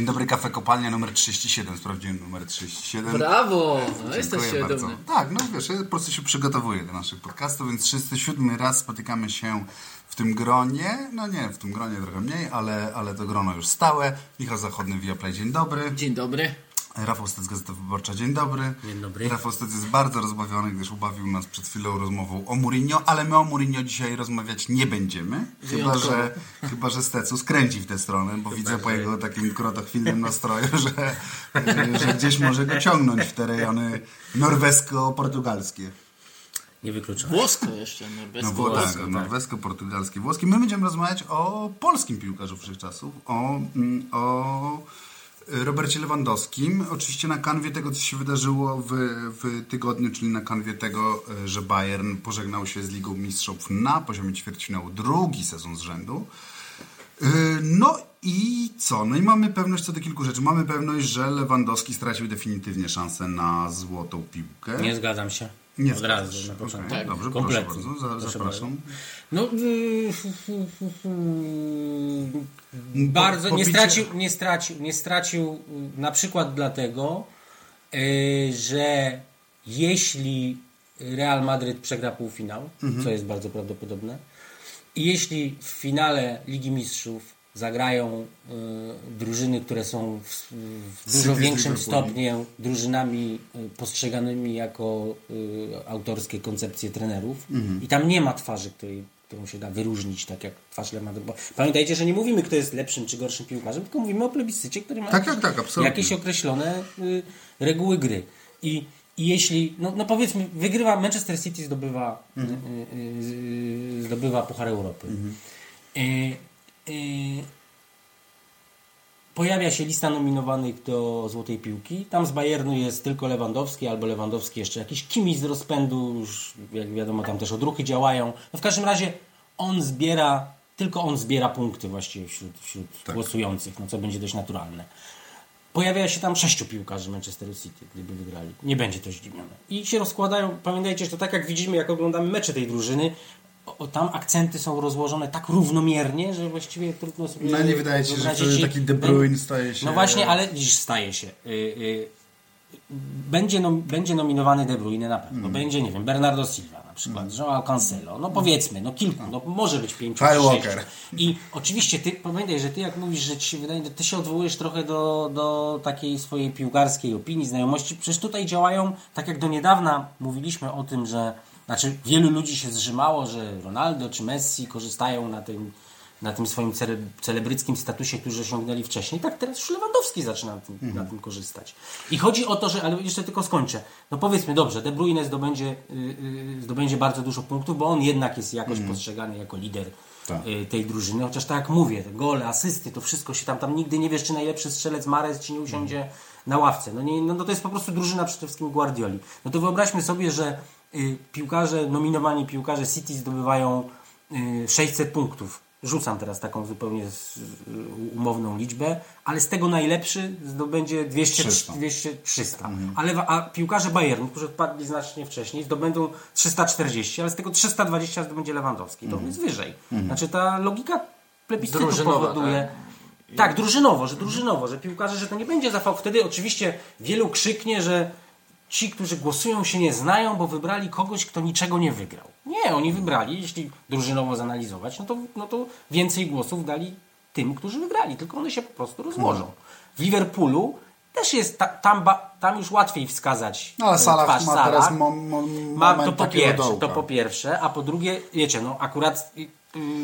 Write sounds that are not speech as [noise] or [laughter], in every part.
Dzień dobry, kafe kopalnia numer 37. Sprawdziłem numer 37. Brawo! No, jesteś bardzo. dumny. Tak, no wiesz, ja po prostu się przygotowuję do naszych podcastów, więc 37 raz spotykamy się w tym gronie. No nie, w tym gronie trochę mniej, ale, ale to grono już stałe. Michał Zachodny, Viaplay, dzień dobry. Dzień dobry. Rafał Stec, Gazeta Wyborcza, dzień dobry. Dzień dobry. Rafał Stec jest bardzo rozbawiony, gdyż ubawił nas przed chwilą rozmową o Mourinho, ale my o Mourinho dzisiaj rozmawiać nie będziemy. Chyba, że, chyba, że Stecu skręci w tę stronę, bo widzę po jego takim krotochwilnym nastroju, [laughs] że, że gdzieś może go ciągnąć w te rejony norwesko-portugalskie. Nie wykluczam. Włosko jeszcze, No norwesko. Włosko, tak, tak. norwesko-portugalskie, włoskie. My będziemy rozmawiać o polskim piłkarzu wszechczasów, o, mm, o Robercie Lewandowskim. Oczywiście na kanwie tego, co się wydarzyło w, w tygodniu, czyli na kanwie tego, e, że Bayern pożegnał się z Ligą Mistrzów na poziomie ćwierćfinału drugi sezon z rzędu. Yy, No i co? No i mamy pewność co do kilku rzeczy. Mamy pewność, że Lewandowski stracił definitywnie szansę na złotą piłkę. Nie zgadzam się. Nie Od razu na początku. Okej, Tak, Dobrze, kompletnie. proszę bardzo. Za, Proszę zapraszam. No, yy, bardzo nie Pobicie- stracił, nie stracił, nie stracił yy, na przykład dlatego, yy, że jeśli Real Madryt przegra półfinał, Mhm. co jest bardzo prawdopodobne, i jeśli w finale Ligi Mistrzów zagrają yy, drużyny, które są w, w dużo większym stopniu drużyznami y, postrzeganymi jako y, autorskie koncepcje trenerów Mhm. i tam nie ma twarzy, której, którą się da wyróżnić, tak jak twarz Lemadry. Bo pamiętajcie, że nie mówimy, kto jest lepszym czy gorszym piłkarzem, tylko mówimy o plebiscycie, który ma Tak, tak, tak, absolutnie. jakieś określone y, reguły gry. I, i jeśli, no, no powiedzmy, wygrywa Manchester City, zdobywa, Mhm. y, y, y, zdobywa Puchar Europy. Y, y, pojawia się lista nominowanych do Złotej Piłki. Tam z Bayernu jest tylko Lewandowski, albo Lewandowski jeszcze jakiś kimś z rozpędu, już jak wiadomo tam też odruchy działają. No w każdym razie on zbiera, tylko on zbiera punkty właściwie wśród, wśród głosujących, no co będzie dość naturalne. Pojawia się tam sześciu piłkarzy Manchester City, gdyby wygrali. Nie będzie to zdziwione. I się rozkładają, pamiętajcie, że to tak jak widzimy, jak oglądamy mecze tej drużyny, o, tam akcenty są rozłożone tak równomiernie, że właściwie trudno sobie No nie wydaje ci się, że wtedy taki De Bruyne staje się... No właśnie, ale dziś staje się. Y, y, będzie, nom, będzie nominowany De Bruyne na pewno. Mm. Będzie, nie wiem, Bernardo Silva na przykład, Joao Cancelo. No powiedzmy, no kilku, no może być pięciu, Kyle. Walker. I oczywiście ty, pamiętaj, że ty jak mówisz, że ci się wydaje, ty się odwołujesz trochę do, do takiej swojej piłkarskiej opinii, znajomości. Przecież tutaj działają, tak jak do niedawna mówiliśmy o tym, że znaczy wielu ludzi się zrzymało, że Ronaldo czy Messi korzystają na tym, na tym swoim cele, celebryckim statusie, który osiągnęli wcześniej. Tak teraz już Lewandowski zaczyna na tym, na tym korzystać. I chodzi o to, że, ale jeszcze tylko skończę. No powiedzmy dobrze, De Bruyne zdobędzie, y, y, zdobędzie bardzo dużo punktów, bo on jednak jest jakoś postrzegany jako lider Tak. y, tej drużyny. Chociaż tak jak mówię, gole, asysty, to wszystko się tam, tam nigdy nie wiesz, czy najlepszy strzelec Mares ci nie usiądzie na ławce. No, nie, no, no to jest po prostu drużyna przede wszystkim Guardioli. No to wyobraźmy sobie, że piłkarze, nominowani piłkarze City zdobywają y, 600 punktów. Rzucam teraz taką zupełnie y, umowną liczbę, ale z tego najlepszy zdobędzie 200, 300. 200 300. Ale wa- a piłkarze Bayernu, którzy odpadli znacznie wcześniej, zdobędą 340, ale z tego 320 zdobędzie Lewandowski. To on jest wyżej. Znaczy ta logika plebiscytu Drużynowa, powoduje... Tak, drużynowo, że drużynowo, że piłkarze, że to nie będzie zafał. Wtedy oczywiście wielu krzyknie, że ci, którzy głosują się nie znają, bo wybrali kogoś, kto niczego nie wygrał. Nie, oni wybrali, jeśli drużynowo zanalizować, no to, no to więcej głosów dali tym, którzy wygrali, tylko one się po prostu rozłożą. W Liverpoolu też jest, ta, tam, ba, tam już łatwiej wskazać No ale e, Salah twarz ma Salah. teraz mo, mo, Ma, to, po pierwsze, to po pierwsze, a po drugie, wiecie, no akurat y, y,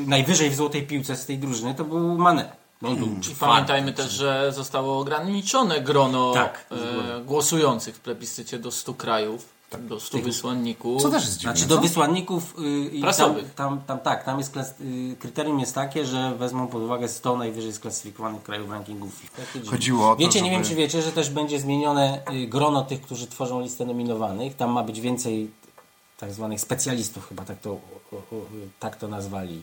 najwyżej w złotej piłce z tej drużyny to był Mane. I pamiętajmy też, że zostało ograniczone grono Tak, e, głosujących w plebiscycie do 100 krajów, do 100 wysłanników. Co też jest dziwne, Znaczy co? do wysłanników y, i tam, Prasowych. tam, tam tak, tam jest klas, y, kryterium jest takie, że wezmą pod uwagę 100 najwyżej sklasyfikowanych krajów rankingu FIFA. Dziwne. Chodziło o to, Wiecie, nie żeby- wiem czy wiecie, że też będzie zmienione y, grono tych, którzy tworzą listę nominowanych. Tam ma być więcej tak zwanych specjalistów, chyba tak to, o, o, tak to nazwali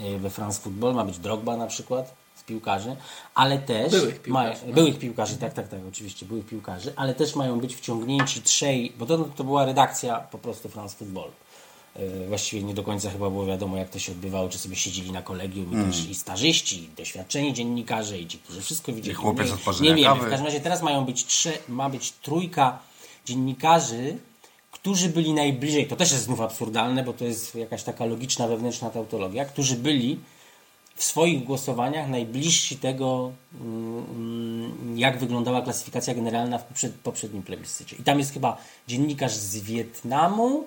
y, we France Football. Ma być Drogba na przykład piłkarzy, ale też Byłych piłkarzy, mają- byłych piłkarzy, tak, tak, tak, oczywiście, byłych piłkarzy, ale też mają być wciągnięci trzej, bo to, to była redakcja po prostu France Football. E, Właściwie nie do końca chyba było wiadomo, jak to się odbywało, czy sobie siedzieli na kolegium Mm. i też i starzyści, i doświadczeni dziennikarze, i ci, którzy wszystko widzieli. chłopiec nie, nie wiemy. W każdym razie teraz mają być trze, ma być trójka dziennikarzy, którzy byli najbliżej, to też jest znów absurdalne, bo to jest jakaś taka logiczna wewnętrzna tautologia, którzy byli w swoich głosowaniach najbliżsi tego, mm, jak wyglądała klasyfikacja generalna w poprzed, poprzednim plebiscycie. I tam jest chyba dziennikarz z Wietnamu,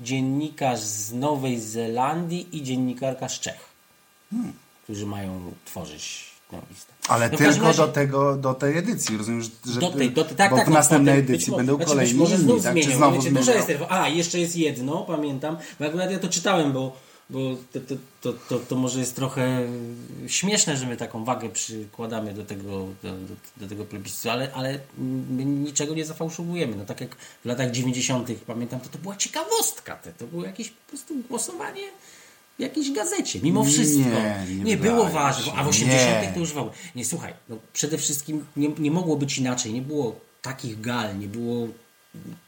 dziennikarz z Nowej Zelandii i dziennikarka z Czech, którzy mają tworzyć tę listę. Ale No tylko razie- do, tego, do tej edycji, rozumiem, że, do tej, do tej, tak, bo tak, w no, następnej potem edycji będą znaczy, kolejni inni, tak? zmienią, Czy znowu wiecie, zmienią? dużo jest. A, jeszcze jest jedno, pamiętam, bo akurat ja to czytałem, bo, bo to, to, to, to, to może jest trochę śmieszne, że my taką wagę przykładamy do tego, do, do, do tego plebiscytu, ale, ale my niczego nie zafałszowujemy. No tak jak w latach 90. pamiętam, to to była ciekawostka. To, to było jakieś po prostu głosowanie w jakiejś gazecie, mimo wszystko. Nie, nie było wydaje ważne, a w 80. Nie. to już w ogóle. Nie, słuchaj, no przede wszystkim nie, nie mogło być inaczej. Nie było takich gal, nie było,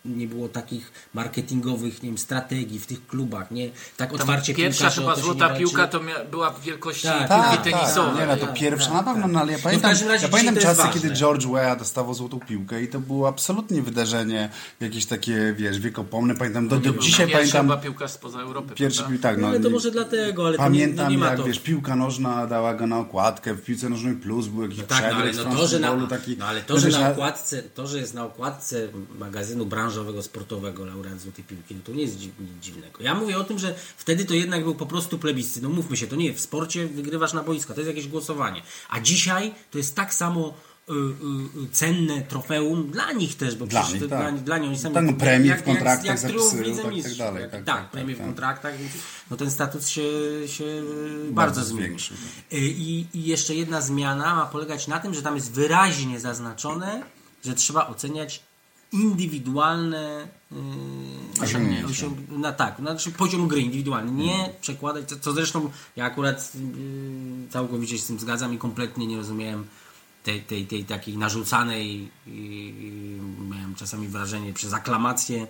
nie było takich marketingowych nie wiem, strategii w tych klubach. Nie, tak otwarcie pierwsza chyba to złota nie piłka to była w wielkości Tak, piłki Tak, tenisowej. tak, nie, no to pierwsza tak, na pewno, tak. no ale ja No pamiętam, razie ja pamiętam to czasy, ważne. kiedy George Weah dostawał złotą piłkę i to było absolutnie wydarzenie jakieś takie, wiesz, wiekopomne. Pamiętam, do, do dzisiaj Pierwszy pamiętam chyba piłkarz spoza Europy. pierwszy, tak, No, no, ale to nie- może dlatego, ale to nie, Pamiętam, no nie ma jak to. wiesz, piłka nożna dała go na okładkę, w piłce nożnej plus był jakiś Tak, no, ale, no, to, że na, taki... no, ale to, no że na okładce, to, że jest na okładce magazynu branżowego, sportowego laureat Złotej Piłki, no to nie jest dziw, nic dziwnego. Ja mówię o tym, że wtedy to jednak był po prostu plebiscyt. No mówmy się, to nie w sporcie wygrywasz na boiska, to jest jakieś głosowanie. A dzisiaj to jest tak samo y, y, y, cenne trofeum dla nich też, bo Dla przecież nich, to tak. dla, dla nich oni sami jak- premie w jak- kontraktach jak, jak w tak, tak dalej, Jak- tak, tak, tak, premie tak, w tak. kontraktach, więc no ten status się, się bardzo, zmienił. zwiększył. Y, I, I jeszcze jedna zmiana ma polegać na tym, że tam jest wyraźnie zaznaczone, że trzeba oceniać indywidualne yy, Osiągnięcia. osiąg- no tak, znaczy poziom gry indywidualny. Nie przekładać, co, co zresztą ja akurat yy, całkowicie się z tym zgadzam i kompletnie nie rozumiałem tej, tej, tej takiej narzucanej, yy, miałem czasami wrażenie przez aklamację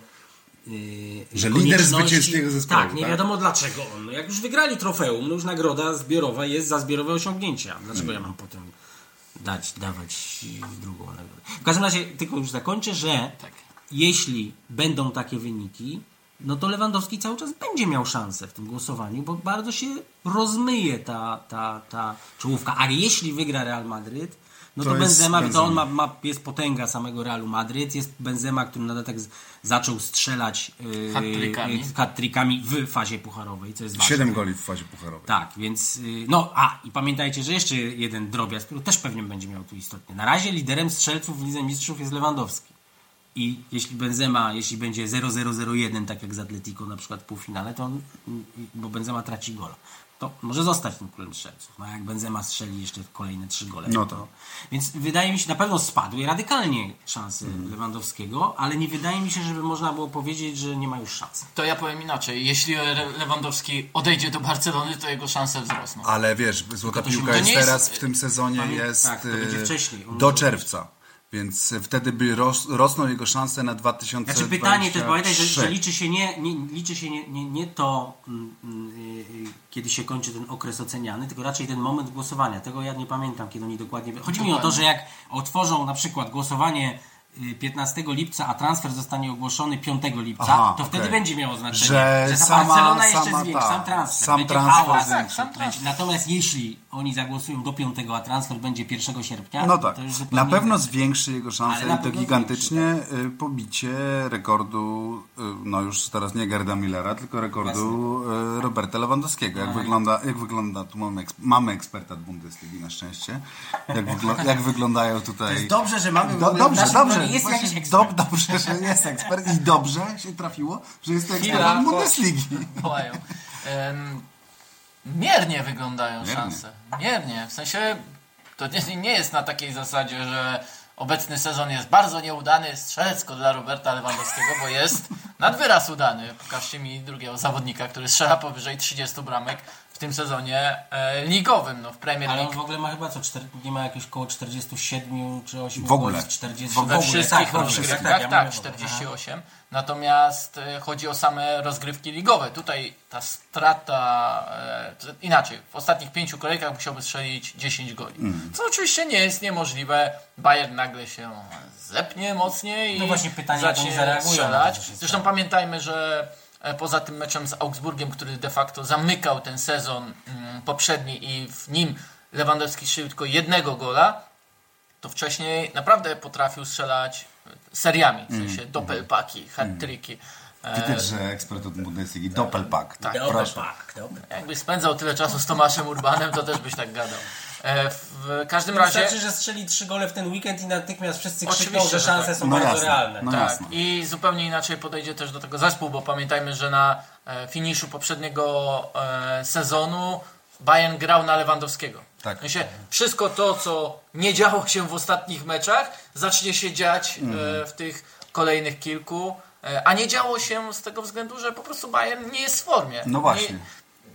Że lider zwycięskiego zespołu, Tak, nie tak? wiadomo dlaczego on. No jak już wygrali trofeum, no już nagroda zbiorowa jest za zbiorowe osiągnięcia. Dlaczego ja mam potem dać, dawać drugą nagrodę? W każdym razie, tylko już zakończę, że Tak. jeśli będą takie wyniki, no to Lewandowski cały czas będzie miał szansę w tym głosowaniu, bo bardzo się rozmyje ta, ta, ta czołówka. A jeśli wygra Real Madryt, no to, To Benzema, to on ma, ma, jest potęga samego Realu Madryt, jest Benzema, który na dodatek z- zaczął strzelać yy, Hat-trickami. yy, hat-trickami w fazie pucharowej, co jest ważne. Siedem goli w fazie pucharowej. Tak, więc y, no, a i pamiętajcie, że jeszcze jeden drobiazg, który też pewnie będzie miał tu istotnie. Na razie liderem strzelców w Lidze Mistrzów jest Lewandowski. I jeśli Benzema, jeśli będzie 0-0-0-1, tak jak z Atletico na przykład w półfinale, to on, mm, bo Benzema traci gola, to może zostać tym królem strzelców. No a jak Benzema strzeli jeszcze kolejne trzy gole. No to. Więc wydaje mi się, na pewno spadły radykalnie szanse Mm. Lewandowskiego, ale nie wydaje mi się, żeby można było powiedzieć, że nie ma już szans. To ja powiem inaczej. Jeśli Lewandowski odejdzie do Barcelony, to jego szanse wzrosną. Ale wiesz, złota to piłka to jest jest- teraz w tym sezonie jest tak, to będzie wcześniej. On do czerwca. Więc wtedy by ros, rosną jego szanse na 2023. Znaczy pytanie też, pamiętaj, że, że liczy się nie, nie, liczy się nie, nie, nie to, mm, mm, y, y, kiedy się kończy ten okres oceniany, tylko raczej ten moment głosowania. Tego ja nie pamiętam, kiedy oni dokładnie... Chodzi mi o to, że jak otworzą na przykład głosowanie y, 15 lipca, a transfer zostanie ogłoszony 5 lipca, Aha, to wtedy okej. będzie miało znaczenie. Że ta sama- Barcelona jeszcze sama zwiększy, ta, sam transfer. sam będzie transfer hałas. zwiększy. sam Będzie. Natomiast jeśli oni zagłosują do 5, a transfer będzie 1 sierpnia, No tak, na pewno inaczej. zwiększy jego szanse i to gigantycznie y, pobicie rekordu, y, no już teraz nie Gerda Millera, tylko rekordu y, Roberta Lewandowskiego. Jak wygląda, jak wygląda, tu mamy, mamy eksperta od Bundesligi na szczęście, jak, wygl- jak wyglądają tutaj... Dobrze, że mamy Do, dobrze, dobrze. jest Właśnie jakiś ekspert. dob- dobrze, że jest ekspert i dobrze się trafiło, że jest to ekspert od bo- Bundesligi. [laughs] Wołają. Miernie wyglądają Miernie. szanse. Miernie. W sensie to nie, nie jest na takiej zasadzie, że obecny sezon jest bardzo nieudany strzelecko dla Roberta Lewandowskiego, bo jest [laughs] nad wyraz udany. Pokażcie mi drugiego zawodnika, który strzela powyżej 30 bramek tym sezonie e, ligowym, no w Premier Ale League. on w ogóle ma chyba co, czter, nie ma jakieś koło 47 czy 8 W ogóle. goli z 40 W ogóle. We wszystkich tak, rozgrywkach, tak, tak, mówię, 48. Natomiast e, chodzi o same rozgrywki ligowe. Tutaj ta strata, e, inaczej, w ostatnich pięciu kolejkach musiałby strzelić 10 goli. Mm. Co oczywiście nie jest niemożliwe. Bayern nagle się zepnie mocniej No i właśnie pytanie, jak zacznie zareagują strzelać. się Zresztą pamiętajmy, że poza tym meczem z Augsburgiem, który de facto zamykał ten sezon mm, poprzedni i w nim Lewandowski strzelił tylko jednego gola, to wcześniej naprawdę potrafił strzelać seriami, w sensie doppelpaki, hat-tricki. Ty też, że ekspert od Bundesligi. Doppelpack. Tak. Doppelpack. Jakbyś spędzał tyle czasu z Tomaszem Urbanem, to też byś tak gadał. E, W każdym razie... Wystarczy, że strzeli trzy gole w ten weekend i natychmiast wszyscy krzyczą, że szanse tak. są No bardzo jasne. realne. No tak, jasne. i zupełnie inaczej podejdzie też do tego zespół, bo pamiętajmy, że na e, finiszu poprzedniego e, sezonu Bayern grał na Lewandowskiego. Tak. W sensie, wszystko to, co nie działo się w ostatnich meczach, zacznie się dziać Mhm. w tych kolejnych kilku. A nie działo się z tego względu, że po prostu Bayern nie jest w formie. No właśnie. Nie,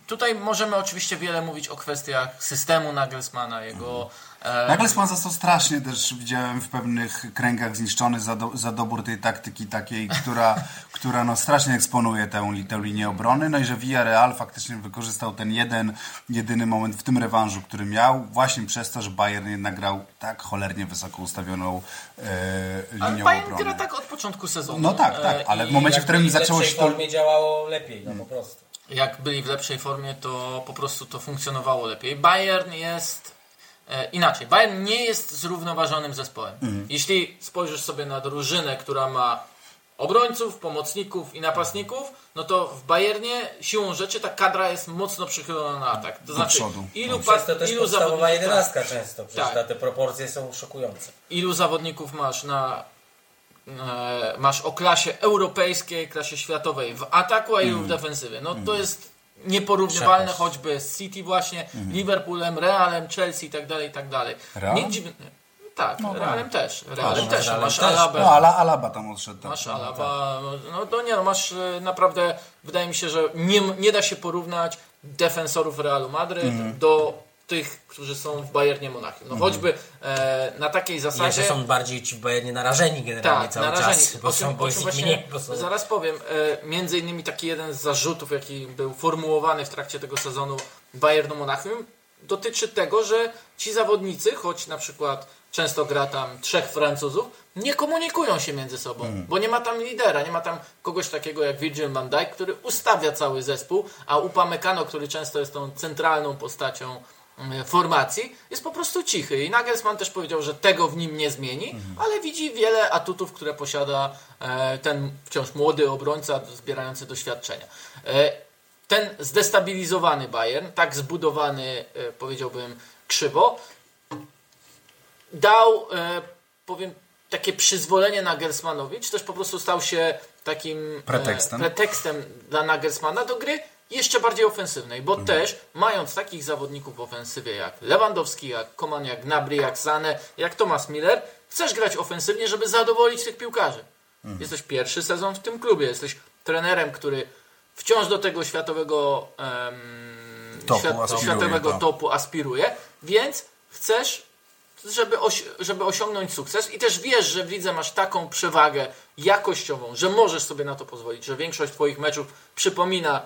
tutaj możemy oczywiście wiele mówić o kwestiach systemu Nagelsmana, jego e, Nagelsmann został strasznie też, widziałem w pewnych kręgach zniszczony za, do, za dobór tej taktyki takiej, [laughs] która, która no strasznie eksponuje tę, tę linię obrony. No i że Villarreal faktycznie wykorzystał ten jeden, jedyny moment w tym rewanżu, który miał, właśnie przez to, że Bayern jednak grał tak cholernie wysoko ustawioną e, ale linią Bayern obrony. gra tak od początku sezonu. No tak, tak, E, ale w momencie, w którym zaczęło się to... formie działało lepiej, no po prostu. Jak byli w lepszej formie, to po prostu to funkcjonowało lepiej. Bayern jest e, inaczej. Bayern nie jest zrównoważonym zespołem. Mhm. Jeśli spojrzysz sobie na drużynę, która ma obrońców, pomocników i napastników, no to w Bayernie siłą rzeczy ta kadra jest mocno przychylona na atak. To znaczy, przodu. ilu, pas, to też ilu zawodników, jedenastka często, przecież Tak. te proporcje są szokujące. ilu zawodników masz na masz o klasie europejskiej, klasie światowej w ataku, a ilu w defensywie. No to jest nieporównywalne Przepaść. choćby z City właśnie, Liverpoolem, Realem, Chelsea i tak dalej, i tak dalej. Real? Nie dziwne. Tak, Realem też. Realem no, też. Realem Masz też. Alabę. No, ale Alaba tam odszedł. tak. Masz Alaba, no to nie no, masz e, naprawdę, wydaje mi się, że nie, nie da się porównać defensorów Realu Madryt do tych, którzy są w Bayernie Monachium. No choćby e, na takiej zasadzie... jeszcze są bardziej ci w Bayernie narażeni generalnie Tak, cały narażeni. czas, bo, są, bo jest mniej. Są... zaraz powiem. E, między innymi taki jeden z zarzutów, jaki był formułowany w trakcie tego sezonu Bayernu Monachium, dotyczy tego, że ci zawodnicy, choć na przykład często gra tam trzech Francuzów, nie komunikują się między sobą, Hmm. bo nie ma tam lidera, nie ma tam kogoś takiego jak Virgil van Dijk, który ustawia cały zespół, a Upamecano, który często jest tą centralną postacią formacji, jest po prostu cichy. I Nagelsmann też powiedział, że tego w nim nie zmieni, Mhm. ale widzi wiele atutów, które posiada e, ten wciąż młody obrońca zbierający doświadczenia. E, ten zdestabilizowany Bayern, tak zbudowany, e, powiedziałbym, krzywo, dał, e, powiem, takie przyzwolenie Nagelsmannowi, czy też po prostu stał się takim e, Pretekstem. pretekstem dla Nagelsmanna do gry jeszcze bardziej ofensywnej, bo też mając takich zawodników w ofensywie jak Lewandowski, jak Koman, jak Gnabry, jak Sane, jak Thomas Miller, chcesz grać ofensywnie, żeby zadowolić tych piłkarzy. Jesteś pierwszy sezon w tym klubie, jesteś trenerem, który wciąż do tego światowego Topu aspiruje, światowego tak. topu aspiruje, więc chcesz żeby, osi- żeby osiągnąć sukces i też wiesz, że w lidze masz taką przewagę jakościową, że możesz sobie na to pozwolić, że większość Twoich meczów przypomina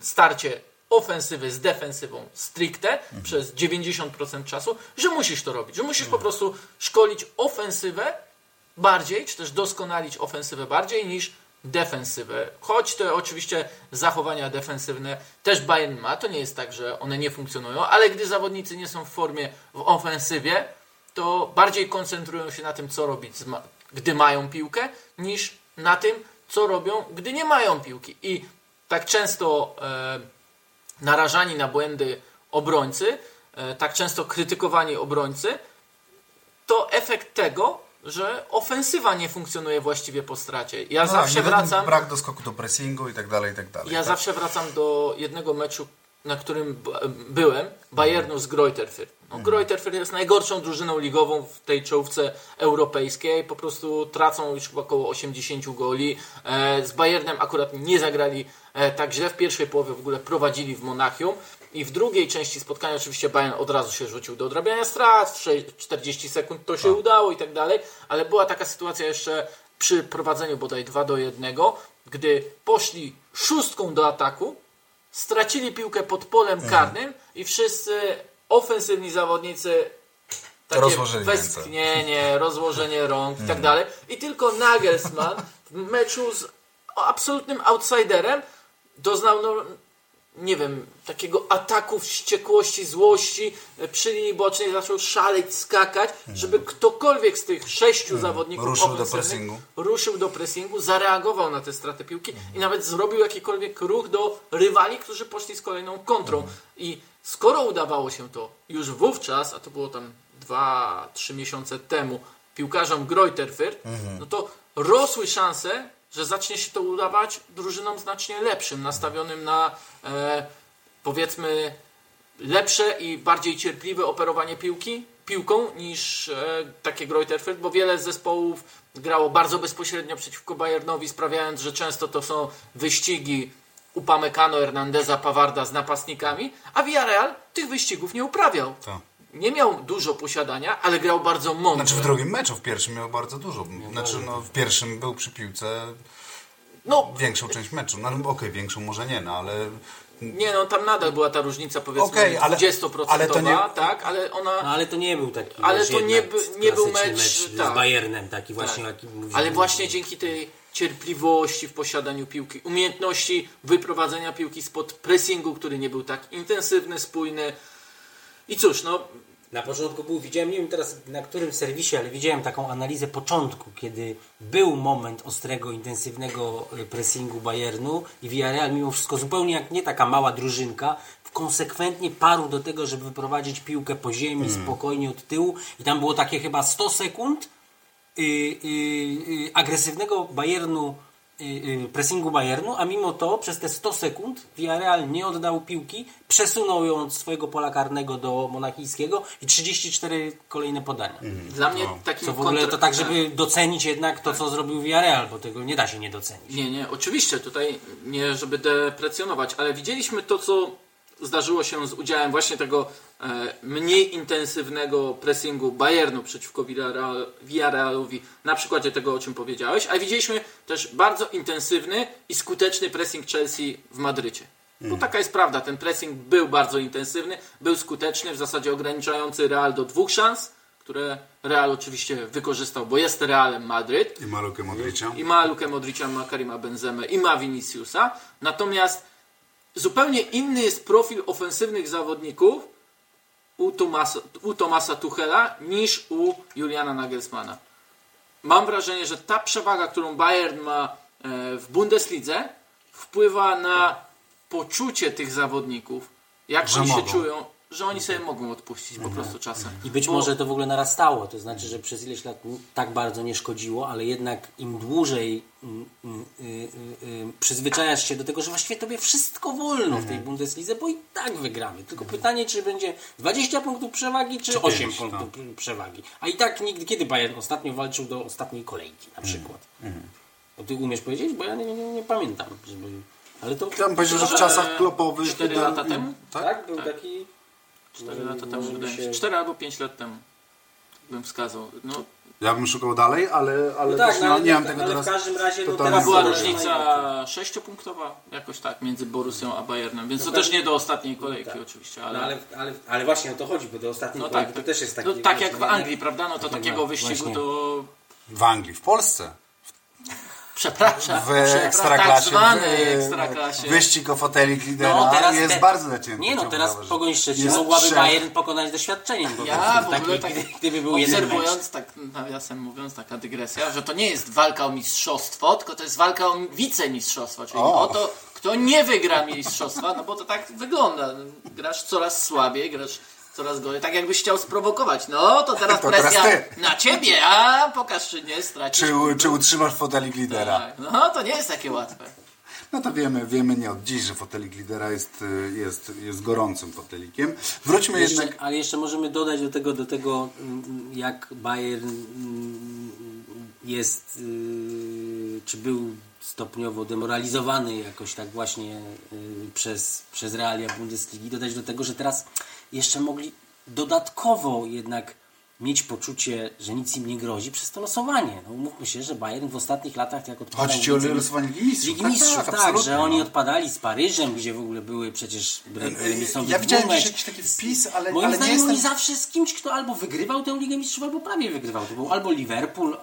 starcie ofensywy z defensywą stricte przez 90% czasu, że musisz to robić, że musisz po prostu szkolić ofensywę bardziej, czy też doskonalić ofensywę bardziej niż defensywę. Choć te oczywiście zachowania defensywne też Bayern ma, to nie jest tak, że one nie funkcjonują, ale gdy zawodnicy nie są w formie w ofensywie, to bardziej koncentrują się na tym, co robić, gdy mają piłkę, niż na tym, co robią, gdy nie mają piłki. I tak często e, narażani na błędy obrońcy, e, tak często krytykowani obrońcy, to efekt tego, że ofensywa nie funkcjonuje właściwie po stracie. Ja No zawsze tak, nie- wracam. Brak doskoku do pressingu i tak dalej, i tak dalej. Ja tak? zawsze wracam do jednego meczu, na którym byłem, Bayernu z Greuther Fürth. No, Greuther Fürth jest najgorszą drużyną ligową w tej czołówce europejskiej. Po prostu tracą już chyba około 80 goli. E, z Bayernem akurat nie zagrali e, tak źle. W pierwszej połowie w ogóle prowadzili w Monachium. I w drugiej części spotkania oczywiście Bayern od razu się rzucił do odrabiania strat, w sze- 40 sekund to się udało i tak dalej, ale była taka sytuacja jeszcze przy prowadzeniu bodaj 2 do 1, gdy poszli szóstką do ataku, stracili piłkę pod polem Mhm. karnym i wszyscy ofensywni zawodnicy takie Rozłożyli ręce. westchnienie, rozłożenie rąk i tak dalej. I tylko Nagelsmann w meczu z absolutnym outsiderem doznał, no, nie wiem, takiego ataku wściekłości, złości. Przy linii bocznej zaczął szaleć, skakać, żeby ktokolwiek z tych sześciu zawodników Ruszył do pressingu. ruszył do pressingu, zareagował na tę stratę piłki i nawet zrobił jakikolwiek ruch do rywali, którzy poszli z kolejną kontrą. I skoro udawało się to już wówczas, a to było tam 2-3 miesiące temu, piłkarzom Greuther Fürth, no to rosły szanse, że zacznie się to udawać drużynom znacznie lepszym, nastawionym na e, powiedzmy lepsze i bardziej cierpliwe operowanie piłki, piłką niż e, takie Greuther Fürth, bo wiele zespołów grało bardzo bezpośrednio przeciwko Bayernowi, sprawiając, że często to są wyścigi Upamecano, Hernandeza, Pawarda z napastnikami, a Villarreal tych wyścigów nie uprawiał. Tak. Nie miał dużo posiadania, ale grał bardzo mądrze. Znaczy w drugim meczu, w pierwszym miał bardzo dużo. Znaczy no, w pierwszym był przy piłce No, większą część meczu. No okej, większą może nie, no ale... nie no, tam nadal była ta różnica powiedzmy Okej, ale- 20%, ale to nie- tak, ale ona... No ale to nie był taki Ale to nie by- nie był mecz, z tak. Bayernem, taki właśnie Tak. Ale właśnie dzięki tej cierpliwości w posiadaniu piłki, umiejętności wyprowadzenia piłki spod pressingu, który nie był tak intensywny, spójny. I cóż, no, Na początku był, widziałem, nie wiem teraz na którym serwisie, ale widziałem taką analizę początku, kiedy był moment ostrego, intensywnego y, pressingu Bayernu i Villarreal mimo wszystko zupełnie jak nie taka mała drużynka, konsekwentnie parł do tego, żeby wyprowadzić piłkę po ziemi, spokojnie od tyłu i tam było takie chyba 100 sekund y, y, y, agresywnego Bayernu, pressingu Bayernu, a mimo to przez te 100 sekund Villarreal nie oddał piłki, przesunął ją od swojego pola karnego do monachijskiego i 34 kolejne podania. dla mnie takim Co w ogóle to tak, żeby docenić jednak to, co zrobił Villarreal, bo tego nie da się nie docenić. Nie, nie, oczywiście tutaj nie, żeby deprecjonować, ale widzieliśmy to, co zdarzyło się z udziałem właśnie tego e, mniej intensywnego pressingu Bayernu przeciwko Villarreal, Villarrealowi na przykładzie tego, o czym powiedziałeś, a widzieliśmy też bardzo intensywny i skuteczny pressing Chelsea w Madrycie. No taka jest prawda, ten pressing był bardzo intensywny, był skuteczny, w zasadzie ograniczający Real do dwóch szans, które Real oczywiście wykorzystał, bo jest Realem Madryt, I ma Lukę Modricia. i ma Lukę Modricia, ma Karima Benzemę i ma Viniciusa. Natomiast zupełnie inny jest profil ofensywnych zawodników u Tomasa, u Tomasa Tuchela niż u Juliana Nagelsmana. Mam wrażenie, że ta przewaga, którą Bayern ma e, w Bundeslidze wpływa na poczucie tych zawodników, jak oni się czują, że oni sobie mogą odpuścić po prostu czasem. I być Bo- może to w ogóle narastało, to znaczy, że przez ileś lat tak bardzo nie szkodziło, ale jednak im dłużej mm, mm, y, y, y, przyzwyczajasz się do tego, że właściwie tobie wszystko wolno w tej Bundeslidze, bo i tak wygramy. Tylko pytanie, czy będzie 20 punktów przewagi, czy 8 pięć, punktów przewagi. A i tak nigdy, kiedy Bayern ostatnio walczył do ostatniej kolejki na przykład. Bo ty umiesz powiedzieć? Bo ja nie, nie, nie pamiętam. Żeby... Ale to... Ja bym powiedział, że w czasach klopowych... cztery da- lata temu? Tak, był taki... 4 lata temu, wydaje mi się. się- 4 albo 5 lat temu bym wskazał. No, Ja bym szukał dalej, ale, ale No tak, no, nie, ale, nie mam tak, tego ale teraz... w każdym razie no, teraz była różnica sześciopunktowa, jakoś tak, między Borussią a Bayernem, więc to też nie do ostatniej kolejki oczywiście, ale... No, ale, ale, ale właśnie o to chodzi, bo do ostatniej no kolejki tak, to też jest taki... no, tak jak w Anglii, prawda? No to tak takiego wyścigu właśnie. to... W Anglii, w Polsce, Przepraszam, w ekstraklasie, tak ekstraklasie. wyścig o fotelik lidera No, teraz jest te- bardzo zacięty. Nie no, teraz zauważyć. Pogoń Szczecin mogłaby trzech. Bayern pokonać doświadczeniem. Bo Ja w taki, ogóle tak gdyby, był obserwując, tak nawiasem mówiąc, taka dygresja, że to nie jest walka o mistrzostwo, tylko to jest walka o wicemistrzostwo, czyli O. o to, kto nie wygra mistrzostwa, no bo to tak wygląda. Grasz coraz słabiej, grasz coraz gorzej, tak jakbyś chciał sprowokować. No to [laughs] teraz To teraz presja ty. na ciebie, a pokaż czy nie stracisz. Czy, czy utrzymasz fotelik lidera? Tak, no to nie jest takie łatwe. No to wiemy, wiemy nie od dziś, że fotelik lidera jest, y, jest, jest gorącym fotelikiem. Wróćmy Jeszcze, jednak... ale jeszcze możemy dodać do tego, do tego mm, jak Bayern mm, jest, yy, czy był stopniowo demoralizowany jakoś tak właśnie y, przez, przez realia Bundesligi. Dodać do tego, że teraz jeszcze mogli dodatkowo jednak mieć poczucie, że nic im nie grozi przez to losowanie. No umówmy się, że Bayern w ostatnich latach jak odpadał... Chodzi ci o losowanie Ligi Mistrzów. Ligi Tak, Mistrzów, tak, tak, że oni no. odpadali z Paryżem, gdzie w ogóle były przecież re- remisowi Ja widziałem jakiś taki wpis, ale, Moim ale nie zdaniem jestem... oni zawsze z kimś, kto albo wygrywał tę Ligę Mistrzów, albo prawie wygrywał. To był albo Liverpool,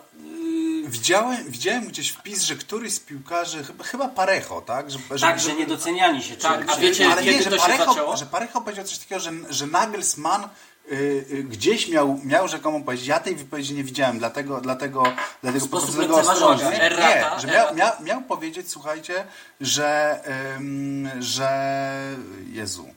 Widziałem, widziałem gdzieś wpis, że któryś z piłkarzy, chyba, chyba Parejo, tak? Że, tak, że nie doceniani się. Tak, czy, a wiecie, ale nie, że to się Parejo, że Parejo powiedział coś takiego, że, że Nagelsmann y, y, gdzieś miał, miał rzekomo powiedzieć, ja tej wypowiedzi nie widziałem, dlatego, dlatego, dlatego podchodzę do tego ostrożnie. Nie, że miał, miał, miał powiedzieć, słuchajcie, że, ym, że Jezu.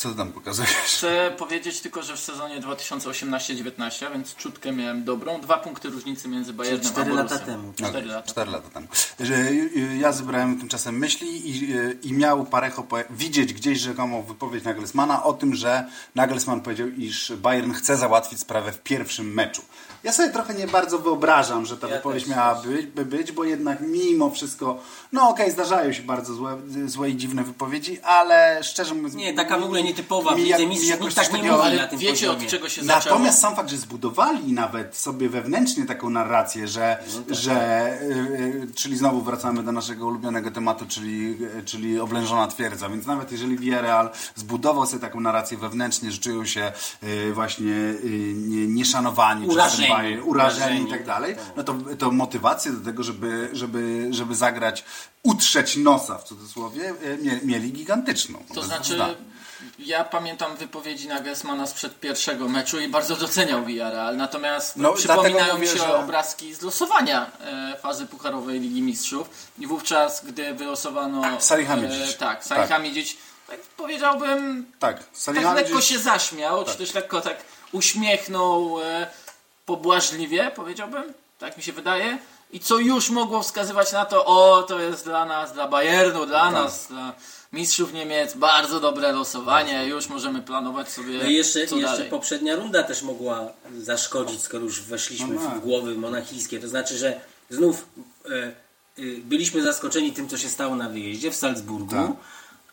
Co tam pokazujesz? Chcę powiedzieć tylko, że w sezonie 2018-19, więc czutkę miałem dobrą. Dwa punkty różnicy między Bayernem a cztery lata Borussią. temu. Cztery Okej, lata. cztery lata temu. Że y, y, ja zebrałem tymczasem myśli i, y, i miał Parejo powie- widzieć gdzieś rzekomo wypowiedź Nagelsmana o tym, że Nagelsmann powiedział, iż Bayern chce załatwić sprawę w pierwszym meczu. Ja sobie trochę nie bardzo wyobrażam, że ta Ja wypowiedź miała być, by być, bo jednak mimo wszystko, no okej, zdarzają się bardzo złe, złe i dziwne wypowiedzi, ale szczerze mówiąc... Nie, taka w ogóle nietypowa mi mi jakoś coś tak nie takiego- mówi Ale na tym wiecie poziomie. od czego się zaczęło? Natomiast sam fakt, że zbudowali nawet sobie wewnętrznie taką narrację, że, że y, y, czyli znowu wracamy do naszego ulubionego tematu, czyli, y, czyli oblężona twierdza, więc nawet jeżeli Villarreal zbudował sobie taką narrację wewnętrznie, że czują się y, właśnie y, nie, nieszanowani, Urażeni. Bayern, urażeni. i tak dalej, no to, to motywację do tego, żeby, żeby, żeby zagrać, utrzeć nosa w cudzysłowie, mie, mieli gigantyczną. To znaczy, ja pamiętam wypowiedzi Nagelsmana sprzed pierwszego meczu i bardzo doceniał Villarreal, natomiast No, przypominają mi się że- obrazki z losowania e, fazy pucharowej Ligi Mistrzów. I wówczas, gdy wylosowano... Salihamidzic. E, tak, Salihamidzic, tak powiedziałbym, Tak, tak lekko się zaśmiał, czy też lekko tak uśmiechnął e, pobłażliwie, powiedziałbym, tak mi się wydaje. I co już mogło wskazywać na to, o, to jest dla nas, dla Bayernu, dla Tak. nas, dla mistrzów Niemiec, bardzo dobre losowanie, już możemy planować sobie No i jeszcze, co jeszcze dalej. poprzednia runda też mogła zaszkodzić, skoro już weszliśmy No tak. w głowy monachijskie. To znaczy, że znów e, e, byliśmy zaskoczeni tym, co się stało na wyjeździe w Salzburgu. Tak.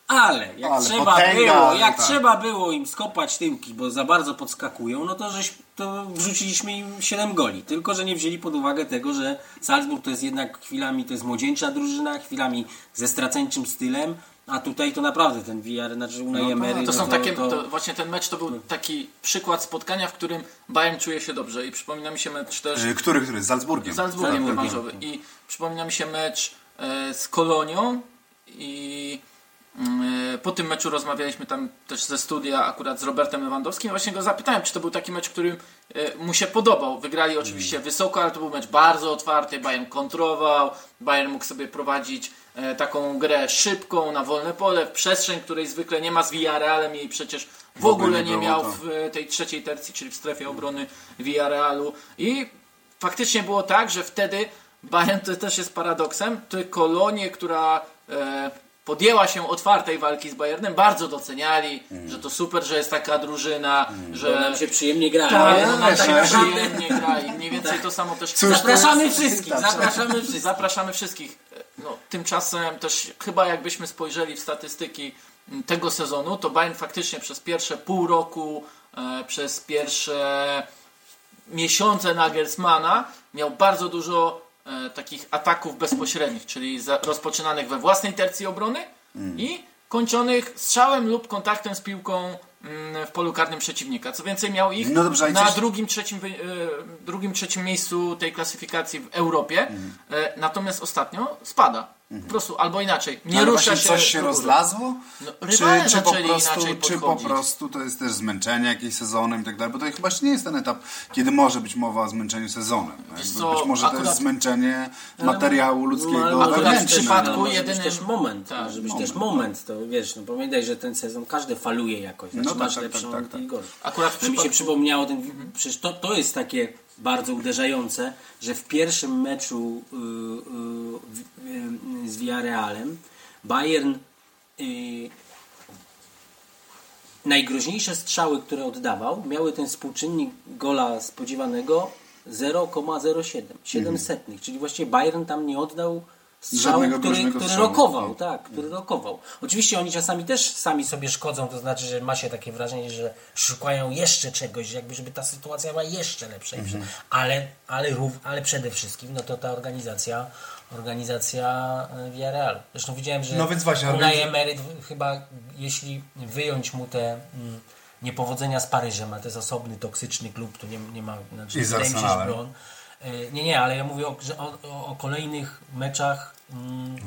Ale jak Ale trzeba potęga, było, jak tak. trzeba było im skopać tyłki, bo za bardzo podskakują, no to żeś to wrzuciliśmy im 7 goli. Tylko, że nie wzięli pod uwagę tego, że Salzburg to jest jednak chwilami to jest młodzieńcza drużyna, chwilami ze straceńczym stylem, a tutaj to naprawdę ten VR, znaczy Unai No Emery, To no są takie, to- to właśnie ten mecz to był taki przykład spotkania, w którym Bayern czuje się dobrze i przypomina mi się mecz też Y, Który, który? Z Salzburgiem. z Salzburgiem Salzburgiem. rewanżowy. I przypomina mi się mecz e, z Kolonią i po tym meczu rozmawialiśmy tam też ze studia akurat z Robertem Lewandowskim. Właśnie go zapytałem, czy to był taki mecz, który e, mu się podobał. Wygrali oczywiście wysoko, ale to był mecz bardzo otwarty. Bayern kontrował, Bayern mógł sobie prowadzić e, taką grę szybką, na wolne pole, w przestrzeń, której zwykle nie ma z Villarrealem i przecież w, ogóle nie miał to. w e, tej trzeciej tercji, czyli w strefie obrony Villarrealu. I faktycznie było tak, że wtedy Bayern to też jest paradoksem, tę kolonię, która e, podjęła się otwartej walki z Bayernem, bardzo doceniali, że to super, że jest taka drużyna, że że nam się przyjemnie gra. tak, ale nam tak się naprawdę- przyjemnie gra i mniej więcej to samo też Cóż, Zapraszamy wszystkich, zapraszamy wszystkich. Zapraszamy wszystkich. No, tymczasem też chyba jakbyśmy spojrzeli w statystyki tego sezonu, to Bayern faktycznie przez pierwsze pół roku, e, przez pierwsze miesiące Nagelsmana miał bardzo dużo takich ataków bezpośrednich, czyli rozpoczynanych we własnej tercji obrony i kończonych strzałem lub kontaktem z piłką mm, w polu karnym przeciwnika. Co więcej, miał ich No dobrze, na coś- drugim trzecim, e, drugim, trzecim miejscu tej klasyfikacji w Europie, Mhm. e, natomiast ostatnio spada. Po prostu, albo inaczej, nie Ale rusza się. coś się rozlazło? No, czy, czy, po prostu, czy po prostu to jest też zmęczenie jakieś sezonem i tak dalej? Bo to chyba jeszcze nie jest ten etap, kiedy może być mowa o zmęczeniu sezonem. Co, być może to akurat- jest zmęczenie materiału ludzkiego No, ale w przypadku może jedynym- być też moment, Tak, może być moment. też moment, to wiesz, no pamiętaj, że ten sezon każdy faluje jakoś, znaczy No tak, masz tak, lepszą tak, tak, i gorszą. Akurat w No mi się przypadku- przypomniało, ten, przecież to, to jest takie bardzo uderzające, że w pierwszym meczu y, y, y, z Villarrealem Bayern najgroźniejsze strzały, które oddawał, miały ten współczynnik gola spodziewanego 0,07. 7 setnych, czyli właściwie Bayern tam nie oddał Żadnego który, który strzału. rokował, tak, który rokował. Oczywiście oni czasami też sami sobie szkodzą, to znaczy, że ma się takie wrażenie, że szukają jeszcze czegoś, jakby żeby ta sytuacja była jeszcze lepsza, Mhm. ale, ale, rów, ale przede wszystkim no to ta organizacja organizacja e, Villarreal. Zresztą widziałem, że No więc właśnie, Unai organiz- Emery chyba, jeśli wyjąć mu te mm, niepowodzenia z Paryżem, a to jest osobny, toksyczny klub, tu nie, nie ma, znaczy, I z się, E, nie, nie, ale ja mówię o, o, o, kolejnych meczach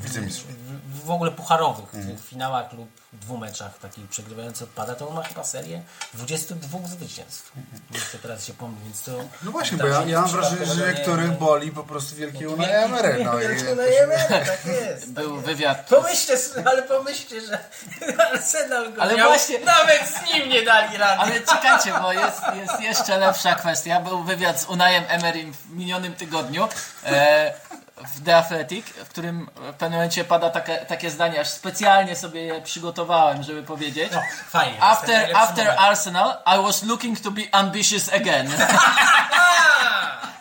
Wicemistrzów. w, w ogóle pucharowych, w finałach lub dwóch meczach takich przegrywający odpada, to on ma chyba serię 22 zwycięstw. Jeszcze teraz się pomyśl, więc to... No właśnie, bo tak, ja, nie ja mam wrażenie, że niektórych boli po prostu wielki Unai Emery. No, i, [laughs] tak jest. Był wywiad. Pomyślcie, ale pomyślcie, że [laughs] Arsenal go Ale miał, właśnie- nawet z nim nie dali rady. Ale czekajcie, bo jest, jest jeszcze lepsza kwestia. Był wywiad z Unajem Emerym w minionym tygodniu e, w The Athletic, w którym w pewnym momencie pada takie, takie zdanie, aż specjalnie sobie je przygotowałem, żeby powiedzieć. No, fajnie. After, after. Arsenal, I was looking to be ambitious again. [laughs] [laughs]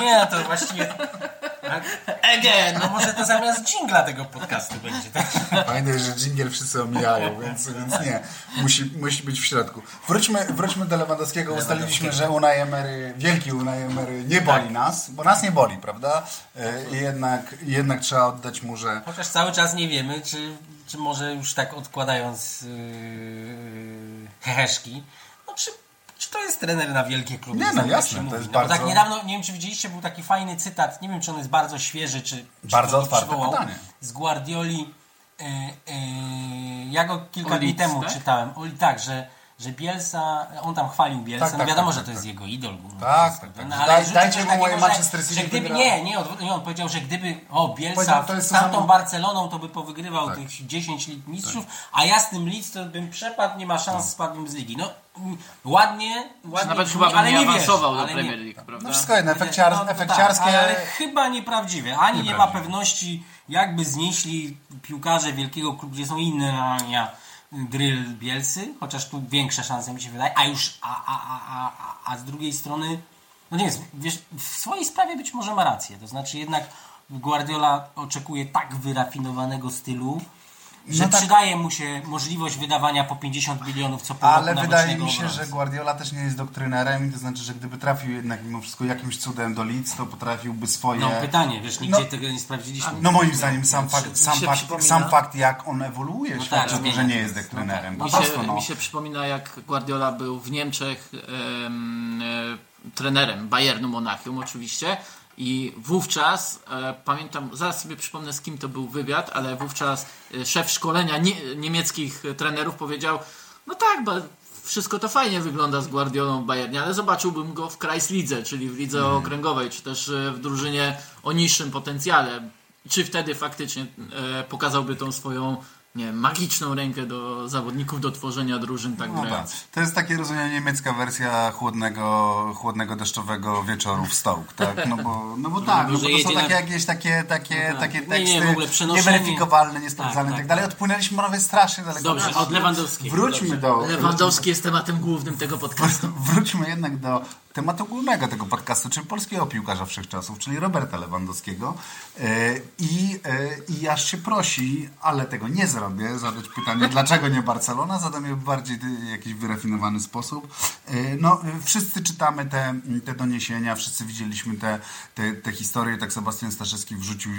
Nie, no to właściwie... Again! No może to zamiast dżingla tego podcastu będzie. Tak? Pamiętaj, że dżingiel wszyscy omijają, więc, więc nie. Musi, musi być w środku. Wróćmy, wróćmy do Lewandowskiego. Ustaliliśmy, że Unai Emery, wielki Unai Emery nie boli nas, bo nas nie boli, prawda? E, I jednak, jednak trzeba oddać mu, że Chociaż cały czas nie wiemy, czy, czy może już tak odkładając yy, heheszki, no czy, to jest trener na wielkie kluby? Nie, no tak jasne, to jest no, bo bardzo- Tak niedawno, nie wiem czy widzieliście, był taki fajny cytat, nie wiem czy on jest bardzo świeży, czy, czy Bardzo otwarte przywołał, pytanie. Z Guardioli, yy, yy, ja go kilka dni temu tak? czytałem, o, tak, że że Bielsa, on tam chwalił Bielsa, Tak, no tak, wiadomo, tak, że tak, to jest tak. jego idol. główny, Tak, tak, tak. no, Daj- ale rzucił dajcie mu moje że- Manchester City że gdyby, nie, nie, nie, on powiedział, że gdyby, o, Bielsa to jest z tamtą samo- Barceloną to by powygrywał Tak. tych 10 lig mistrzów, a ja z tym Leeds to bym przepadł, nie ma szans, spadłbym z ligi. No, mm, ładnie, ładnie Nawet chyba bym ale nie nie awansował wierzę, do nie- Premier League, prawda? no wszystko jedno, efekciar, no, no efekciarskie. Tak, ale chyba nieprawdziwe. Ani nie ma Nieprawdziwe. pewności, jakby znieśli piłkarze wielkiego klubu, gdzie są inne realia drill Bielsy, chociaż tu większe szanse mi się wydaje, a już, a, a, a, a, a, z drugiej strony, no nie wiem, wiesz, w swojej sprawie być może ma rację, to znaczy jednak Guardiola oczekuje tak wyrafinowanego stylu, że No tak. przydaje mu się możliwość wydawania po 50 milionów co pół Ale wydaje mi się, że Guardiola też nie jest doktrynerem, to znaczy, że gdyby trafił jednak mimo wszystko jakimś cudem do Leeds, to potrafiłby swoje... No pytanie, wiesz, nigdzie No. tego nie sprawdziliśmy. No moim zdaniem sam fakt, sam fakt, sam fakt jak on ewoluuje świadczy tak, o tym, że nie jest doktrynerem. Po Mi prostu, się, no. mi się przypomina, jak Guardiola był w Niemczech em, e, trenerem Bayernu Monachium oczywiście i wówczas, e, pamiętam, zaraz sobie przypomnę z kim to był wywiad, ale wówczas e, szef szkolenia nie, niemieckich trenerów powiedział, no tak, ba, wszystko to fajnie wygląda z Guardiolą w Bayernie, ale zobaczyłbym go w Kreislidze, czyli w lidze okręgowej, czy też e, w drużynie o niższym potencjale. Czy wtedy faktycznie e, pokazałby tą swoją nie magiczną rękę do zawodników do tworzenia drużyn tak No tak. grając. To jest takie rozumiem niemiecka wersja chłodnego, chłodnego deszczowego wieczoru w Stołk, tak? No bo, no bo [laughs] tak, no bo to są takie na- jakieś takie, takie, tak. takie Nie, teksty nie, w ogóle przenoszenie- nieweryfikowalne, niesprawdzalne Tak, i tak tak, dalej. Odpłynęliśmy prawie strasznie daleko. Dobrze, od Lewandowskiego. Wróćmy Dobrze. do... Lewandowski jest tematem głównym tego podcastu. [laughs] Wróćmy jednak do tematu głównego tego podcastu, czyli polskiego piłkarza wszechczasów, czyli Roberta Lewandowskiego. E, I, e, I aż się prosi, ale tego nie zrobię, zadać pytanie, [laughs] dlaczego nie Barcelona? Zadam je w bardziej jakiś wyrafinowany sposób. E, No, wszyscy czytamy te, te doniesienia, wszyscy widzieliśmy te, te, te historie. Tak Sebastian Staszewski wrzucił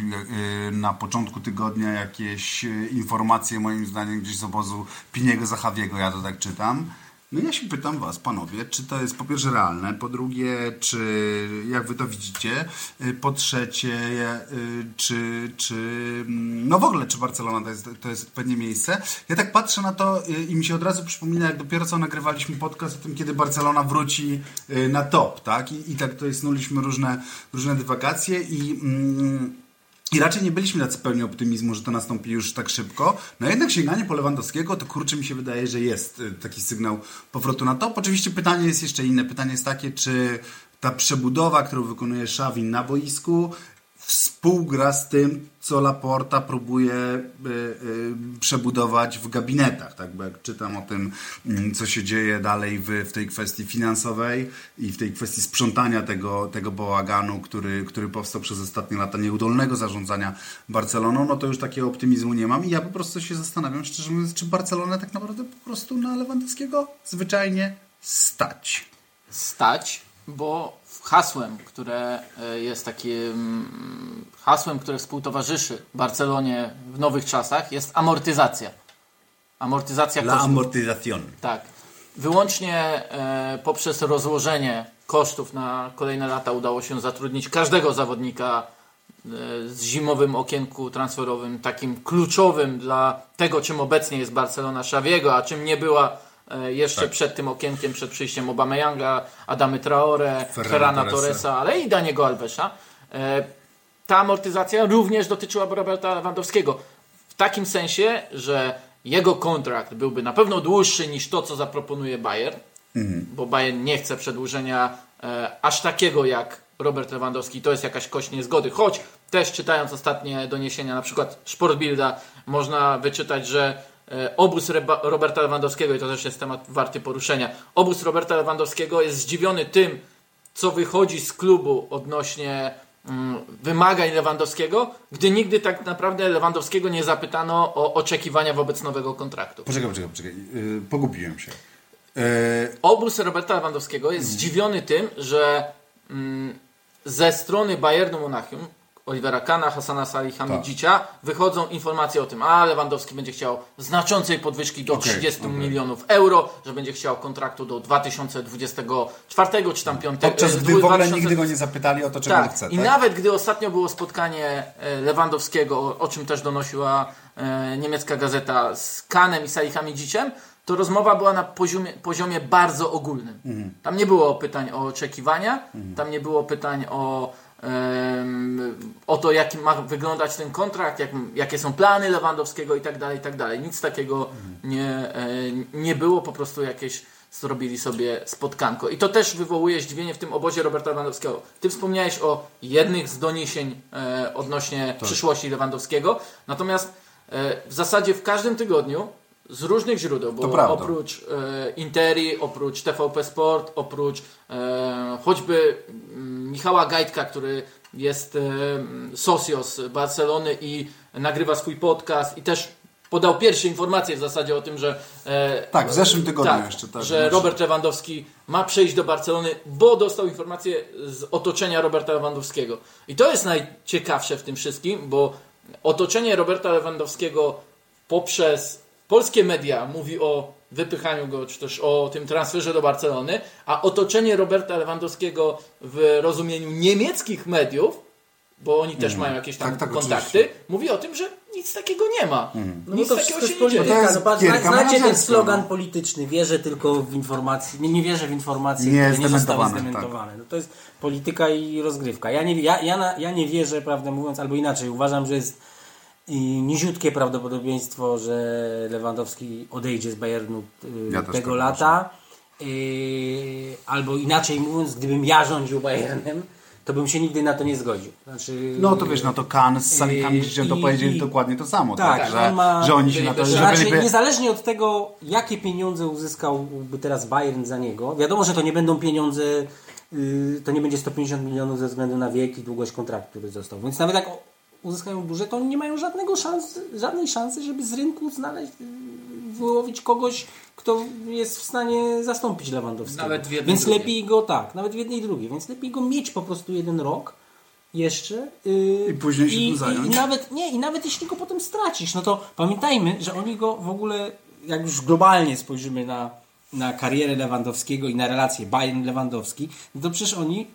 na początku tygodnia jakieś informacje, moim zdaniem, gdzieś z obozu Piniego Zachawiego, ja to tak czytam. No ja się pytam Was, panowie, czy to jest po pierwsze realne, po drugie, czy jak Wy to widzicie, y, po trzecie, y, czy, czy mm, no w ogóle, czy Barcelona to jest, to jest odpowiednie miejsce. Ja tak patrzę na to y, i mi się od razu przypomina, jak dopiero co nagrywaliśmy podcast o tym, kiedy Barcelona wróci na top, tak? I, i tak tutaj snuliśmy różne, różne dywagacje i... Mm, i raczej nie byliśmy tacy pełni optymizmu, że to nastąpi już tak szybko. No jednak sięganie po Lewandowskiego, to kurczę mi się wydaje, że jest y, taki sygnał powrotu na top. Oczywiście pytanie jest jeszcze inne. Pytanie jest takie, czy ta przebudowa, którą wykonuje Szawin na boisku, współgra z tym, co Laporta próbuje y, y, przebudować w gabinetach. Tak? Bo jak czytam o tym, mm, co się dzieje dalej w, w tej kwestii finansowej i w tej kwestii sprzątania tego, tego bałaganu, który, który powstał przez ostatnie lata nieudolnego zarządzania Barceloną, no to już takiego optymizmu nie mam i ja po prostu się zastanawiam, szczerze mówiąc, czy Barcelonę tak naprawdę po prostu na Lewandowskiego zwyczajnie stać. Stać, bo hasłem, które e, jest takim hasłem, które współtowarzyszy Barcelonie w nowych czasach jest amortyzacja. Amortyzacja La kosztów. amortización. Tak. Wyłącznie e, poprzez rozłożenie kosztów na kolejne lata udało się zatrudnić każdego zawodnika e, z zimowym okienku transferowym, takim kluczowym dla tego, czym obecnie jest Barcelona Xaviego, a czym nie była jeszcze Tak. przed tym okienkiem, przed przyjściem Aubameyanga, Adamy Traore, Ferrana Torresa. Ale i Daniego Alvesa. E, ta amortyzacja również dotyczyła Roberta Lewandowskiego. W takim sensie, że jego kontrakt byłby na pewno dłuższy niż to, co zaproponuje Bayern, bo Bayern nie chce przedłużenia e, aż takiego jak Robert Lewandowski. To jest jakaś kość niezgody. Choć też czytając ostatnie doniesienia, na przykład Sportbilda, można wyczytać, że e, obóz Reba, Roberta Lewandowskiego, i to też jest temat warty poruszenia, obóz Roberta Lewandowskiego jest zdziwiony tym, co wychodzi z klubu odnośnie mm, wymagań Lewandowskiego, gdy nigdy tak naprawdę Lewandowskiego nie zapytano o oczekiwania wobec nowego kontraktu. Poczekaj, poczekaj, poczekaj. Yy, pogubiłem się. Yy, Obóz Roberta Lewandowskiego jest zdziwiony tym, że mm, ze strony Bayernu Monachium, Olivera Kana, Hassana Salihamidzicia wychodzą informacje o tym, a Lewandowski będzie chciał znaczącej podwyżki do Okej, 30 okej. milionów euro, że będzie chciał kontraktu do 2024 czy tam 5. podczas e, gdy w ogóle 2000 nigdy go nie zapytali o to, czego on tak. chce. I tak? nawet gdy ostatnio było spotkanie e, Lewandowskiego, o, czym też donosiła e, niemiecka gazeta z Kanem i Salihamidziciem, to rozmowa była na poziomie, poziomie bardzo ogólnym. Mhm. Tam nie było pytań o oczekiwania, tam nie było pytań o, o to, jaki ma wyglądać ten kontrakt, jak, jakie są plany Lewandowskiego i tak dalej, i tak dalej. Nic takiego nie, e, nie było, po prostu jakieś zrobili sobie spotkanko. I to też wywołuje zdziwienie w tym obozie Roberta Lewandowskiego. Ty wspomniałeś o jednych z doniesień e, odnośnie przyszłości Lewandowskiego, natomiast e, w zasadzie w każdym tygodniu z różnych źródeł, bo oprócz e, Interi, oprócz TVP Sport, oprócz e, choćby mm, Michała Gajtka, który jest e, socios Barcelony i nagrywa swój podcast i też podał pierwsze informacje w zasadzie o tym, że e, Tak, w zeszłym tygodniu tak, jeszcze, tak. że Robert Lewandowski ma przejść do Barcelony, bo dostał informację z otoczenia Roberta Lewandowskiego. I to jest najciekawsze w tym wszystkim, bo otoczenie Roberta Lewandowskiego poprzez polskie media mówi o wypychaniu go, czy też o tym transferze do Barcelony, a otoczenie Roberta Lewandowskiego w rozumieniu niemieckich mediów, bo oni też mają jakieś tam Tak, tak, kontakty, oczywiście. mówi o tym, że nic takiego nie ma. No Nic to takiego się jest nie dzieje. No, patrz, znacie ten slogan no. polityczny, wierzę tylko w informacje, nie, nie wierzę w informacje, Nie które nie zostały zdementowane, tak. No to jest polityka i rozgrywka. Ja nie, ja, ja, na, ja nie wierzę, prawdę mówiąc, albo inaczej, uważam, że jest y, niziutkie prawdopodobieństwo, że Lewandowski odejdzie z Bayernu y, Ja tego tak lata. Y, albo inaczej mówiąc, gdybym ja rządził Bayernem, to bym się nigdy na to nie zgodził. Znaczy, No to wiesz, no to Kan z Salikami Yy, to i- powiedzieli i- dokładnie to samo, tak, tak, że, ma- że oni się na to, że Znaczy, byliby... niezależnie od tego, jakie pieniądze uzyskałby teraz Bayern za niego, wiadomo, że to nie będą pieniądze, to nie będzie 150 milionów ze względu na wiek i długość kontraktu, który został. Więc nawet jak uzyskają duże, to oni nie mają żadnego szans, żadnej szansy, żeby z rynku znaleźć, wyłowić kogoś, kto jest w stanie zastąpić Lewandowskiego. Nawet w jednej Więc drugiej. lepiej go, tak, nawet w jednej i drugiej, więc lepiej go mieć po prostu jeden rok jeszcze yy, I później się i, tym zająć. i, nawet nie, i nawet jeśli go potem stracisz, no to pamiętajmy, że oni go w ogóle, jak już globalnie spojrzymy na, na karierę Lewandowskiego i na relację Bayern-Lewandowski, no to przecież oni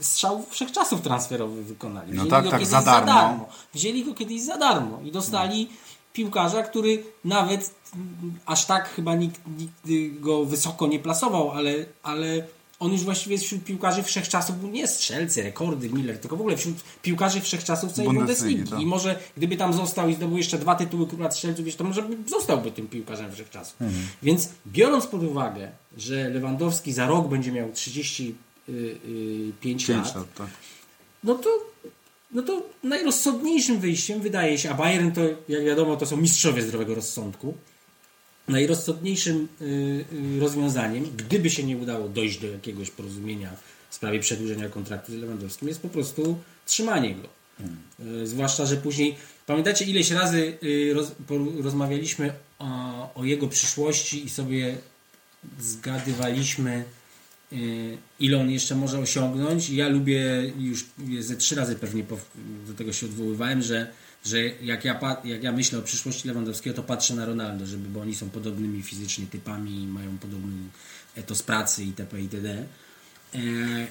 strzał wszechczasów transferowy wykonali. No Wzięli no tak, tak, za darmo. za darmo. Wzięli go kiedyś za darmo i dostali piłkarza, który nawet mm, aż tak chyba nikt, nikt go wysoko nie plasował, ale, ale on już właściwie jest wśród piłkarzy wszechczasów, nie strzelcy, rekordy, Miller, tylko w ogóle wśród piłkarzy wszechczasów całej Bundesligi. To. Tak. I może gdyby tam został i zdobył jeszcze dwa tytuły króla strzelców, to może zostałby tym piłkarzem wszechczasów. Mhm. Więc biorąc pod uwagę, że Lewandowski za rok będzie miał 30 Y, y, 5 lat, lat tak. no to no to najrozsądniejszym wyjściem wydaje się, a Bayern to, jak wiadomo, to są mistrzowie zdrowego rozsądku. Najrozsądniejszym y, rozwiązaniem, gdyby się nie udało dojść do jakiegoś porozumienia w sprawie przedłużenia kontraktu z Lewandowskim, jest po prostu trzymanie go. Hmm. Zwłaszcza, że później, pamiętacie ileś razy roz, rozmawialiśmy o, o jego przyszłości i sobie zgadywaliśmy, ile on jeszcze może osiągnąć. Ja lubię, już ze trzy razy pewnie do tego się odwoływałem, że, że jak, ja, jak ja myślę o przyszłości Lewandowskiego, to patrzę na Ronaldo, żeby, bo oni są podobnymi fizycznie typami, mają podobny etos pracy itp. itd. E,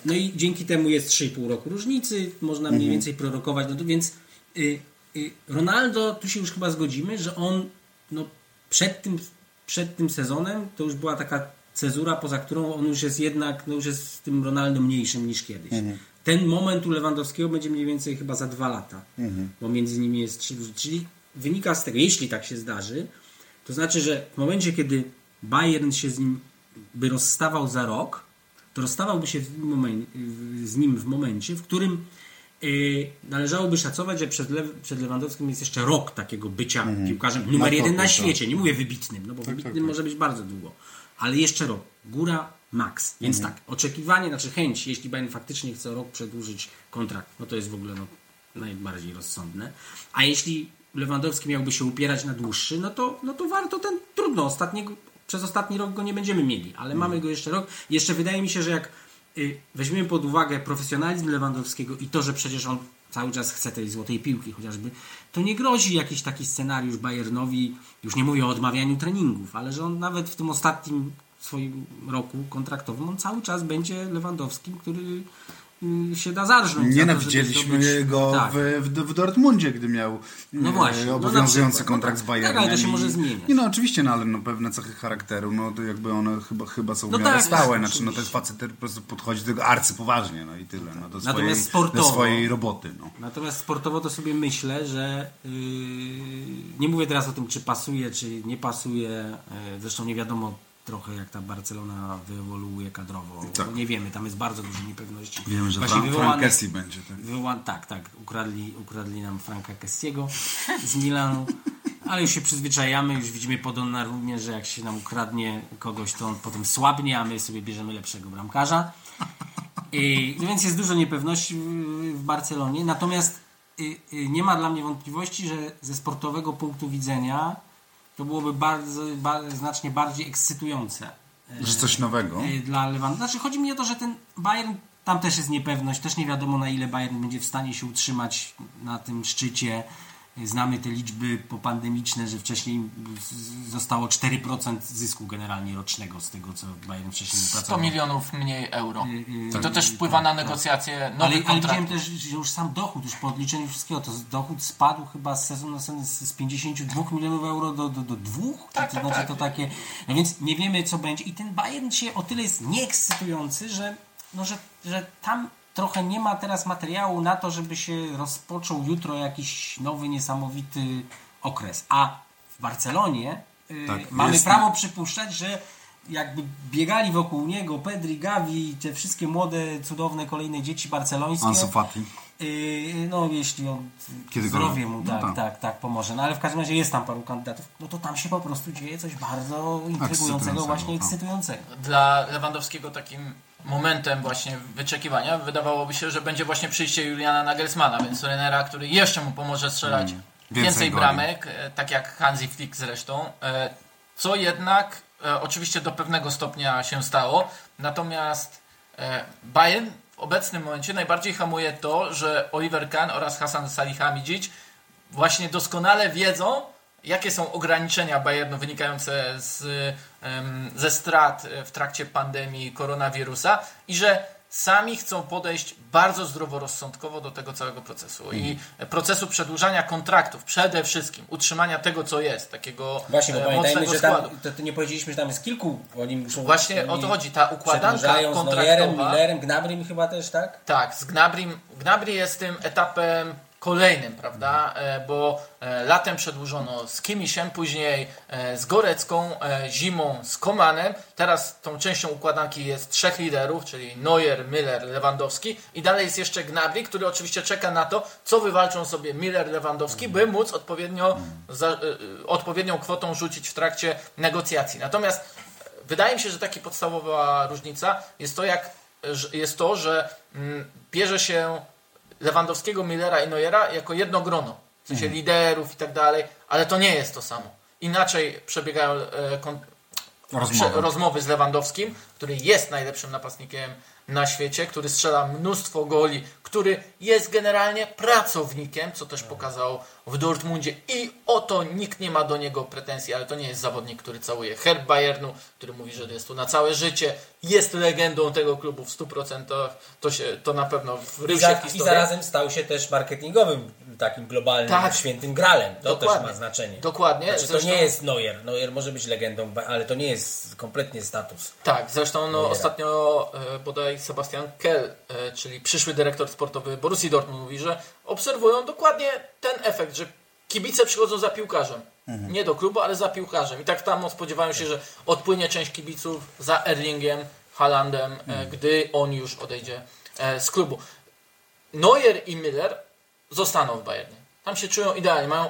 No i dzięki temu jest 3,5 roku różnicy, można mniej więcej prorokować, no to więc y, y, Ronaldo, tu się już chyba zgodzimy, że on no, przed, tym, przed tym sezonem to już była taka cezura, poza którą on już jest jednak, no już jest tym Ronaldo mniejszym niż kiedyś. Ten moment u Lewandowskiego będzie mniej więcej chyba za dwa lata, bo między nimi jest trzy, czyli wynika z tego, jeśli tak się zdarzy, to znaczy, że w momencie, kiedy Bayern się z nim by rozstawał za rok, to rozstawałby się z nim w momencie, w którym y, należałoby szacować, że przed, Lew- przed Lewandowskim jest jeszcze rok takiego bycia piłkarzem numer Na jeden na tak. świecie. Nie mówię wybitnym, no bo wybitnym może być bardzo długo. Ale jeszcze rok. Góra, max. Więc tak, oczekiwanie, znaczy chęć, jeśli Bayern faktycznie chce rok przedłużyć kontrakt, no to jest w ogóle no, najbardziej rozsądne. A jeśli Lewandowski miałby się upierać na dłuższy, no to, no to warto ten, trudno, ostatniego, przez ostatni rok go nie będziemy mieli, ale mamy go jeszcze rok. Jeszcze wydaje mi się, że jak y, weźmiemy pod uwagę profesjonalizm Lewandowskiego i to, że przecież on cały czas chce tej złotej piłki chociażby, to nie grozi jakiś taki scenariusz Bayernowi, już nie mówię o odmawianiu treningów, ale że on nawet w tym ostatnim swoim roku kontraktowym, on cały czas będzie Lewandowskim, który się da zarżnąć. za to, Nienawidzieliśmy zdobyć- go Tak. w, w, Dortmundzie, gdy miał No e, właśnie, no obowiązujący przykład. kontrakt No z tak. Bayernem. Tak, ale to się może zmieniać. Nie, no oczywiście, no ale no, pewne cechy charakteru, no to jakby one chyba, chyba są No w miarę tak, stałe. tak, Znaczy, no oczywiście. facet, po prostu podchodzi do tego arcypoważnie, no i tyle. No, do, Natomiast swojej, sportowo- do swojej roboty, no. Natomiast sportowo to sobie myślę, że yy, nie mówię teraz o tym, czy pasuje, czy nie pasuje. Yy, zresztą nie wiadomo trochę, jak ta Barcelona wyewoluuje kadrowo. Tak. Nie wiemy, tam jest bardzo dużo niepewności. Wiemy, że Właśnie Frank, wywołane- Frank Kessy będzie. Tak. Wywoła... Tak, tak. Ukradli, ukradli nam Franka Kessiego z Milanu. Ale już się przyzwyczajamy, już widzimy po Donnarumie, że jak się nam ukradnie kogoś, to on potem słabnie, a my sobie bierzemy lepszego bramkarza. I, no więc jest dużo niepewności w, w Barcelonie. Natomiast y, y, nie ma dla mnie wątpliwości, że ze sportowego punktu widzenia to byłoby bardzo, ba, znacznie bardziej ekscytujące Że coś nowego. y, dla Lewandowskiego. Znaczy chodzi mi o to, że ten Bayern, tam też jest niepewność, też nie wiadomo na ile Bayern będzie w stanie się utrzymać na tym szczycie. Y, Znamy te liczby popandemiczne, że wcześniej zostało 4% zysku generalnie rocznego z tego, co Bayern wcześniej 100 pracował. milionów mniej euro. y, I to też wpływa na negocjacje Ale, nowych ale widziałem kontraktów. też, że już sam dochód, już po odliczeniu wszystkiego, to dochód spadł chyba z sezonu na sezon z z 52 milionów euro do, do, do 2. Tak, to tak, znaczy tak. to takie. No więc nie wiemy co będzie. I ten Bayern się o tyle jest nieekscytujący, że, no, że, że tam trochę nie ma teraz materiału na to, żeby się rozpoczął jutro jakiś nowy, niesamowity okres. A w Barcelonie y, Tak, mamy jest- prawo przypuszczać, że jakby biegali wokół niego Pedri, Gavi, te wszystkie młode, cudowne kolejne dzieci barcelońskie. Ansu Fati. Yy, no jeśli on Kiedy zdrowie go- mu no tak, tak. tak, tak pomoże. No ale w każdym razie jest tam paru kandydatów, no to tam się po prostu dzieje coś bardzo intrygującego, właśnie no. ekscytującego. Dla Lewandowskiego takim momentem właśnie wyczekiwania wydawałoby się, że będzie właśnie przyjście Juliana Nagelsmana, więc trenera, który jeszcze mu pomoże strzelać Mm. Więcej więcej bramek, e, tak jak Hansi Flick zresztą, e, co jednak e, oczywiście do pewnego stopnia się stało, natomiast Bayern w obecnym momencie najbardziej hamuje to, że Oliver Kahn oraz Hasan Salihamidzic właśnie doskonale wiedzą, jakie są ograniczenia Bayernu wynikające z, ze strat w trakcie pandemii koronawirusa i że sami chcą podejść bardzo zdroworozsądkowo do tego całego procesu i procesu przedłużania kontraktów, przede wszystkim utrzymania tego, co jest, takiego Właśnie, bo e, pamiętajmy, że tam, to, to nie powiedzieliśmy, że tam jest kilku, oni muszą... Właśnie o to chodzi, ta układanka przedłużają z Neuerem, kontraktowa. Millerem, Gnabrym chyba też, tak? Tak, z Gnabrim. Gnabry jest tym etapem kolejnym, prawda? E, Bo e, latem przedłużono z Kimisiem, później e, z Gorecką, zimą z Komanem. Teraz tą częścią układanki jest trzech liderów, czyli Neuer, Miller, Lewandowski i dalej jest jeszcze Gnabry, który oczywiście czeka na to, co wywalczą sobie Miller, Lewandowski, by móc odpowiednio, za, odpowiednią kwotą rzucić w trakcie negocjacji. Natomiast wydaje mi się, że taka podstawowa różnica jest to, jak, jest to że mm, bierze się Lewandowskiego, Millera i Neuera jako jedno grono. W sensie liderów i tak dalej, ale to nie jest to samo. Inaczej przebiegają e, kon, Rozmowy. prze- rozmowy z Lewandowskim, który jest najlepszym napastnikiem na świecie, który strzela mnóstwo goli, który jest generalnie pracownikiem, co też pokazał w Dortmundzie. I o to nikt nie ma do niego pretensji, ale to nie jest zawodnik, który całuje herb Bayernu, który mówi, że jest tu na całe życie, jest legendą tego klubu w 100%, to, się, to na pewno I, wrył za, się w I historię. zarazem stał się też marketingowym takim globalnym, Tak. świętym gralem. To Dokładnie. też ma znaczenie. Dokładnie. Znaczy, to Zresztą- nie jest Neuer. Neuer może być legendą, ale to nie jest kompletnie status. Tak, zresztą no, ostatnio e, bodaj Sebastian Kell, e, czyli przyszły dyrektor sportowy Borussii Dortmund mówi, że obserwują dokładnie ten efekt, że kibice przychodzą za piłkarzem. Nie do klubu, ale za piłkarzem. I tak samo spodziewają się, że odpłynie część kibiców za Erlingiem, Haalandem, e, gdy on już odejdzie e, z klubu. Neuer i Miller zostaną w Bayernie. Tam się czują idealnie, mają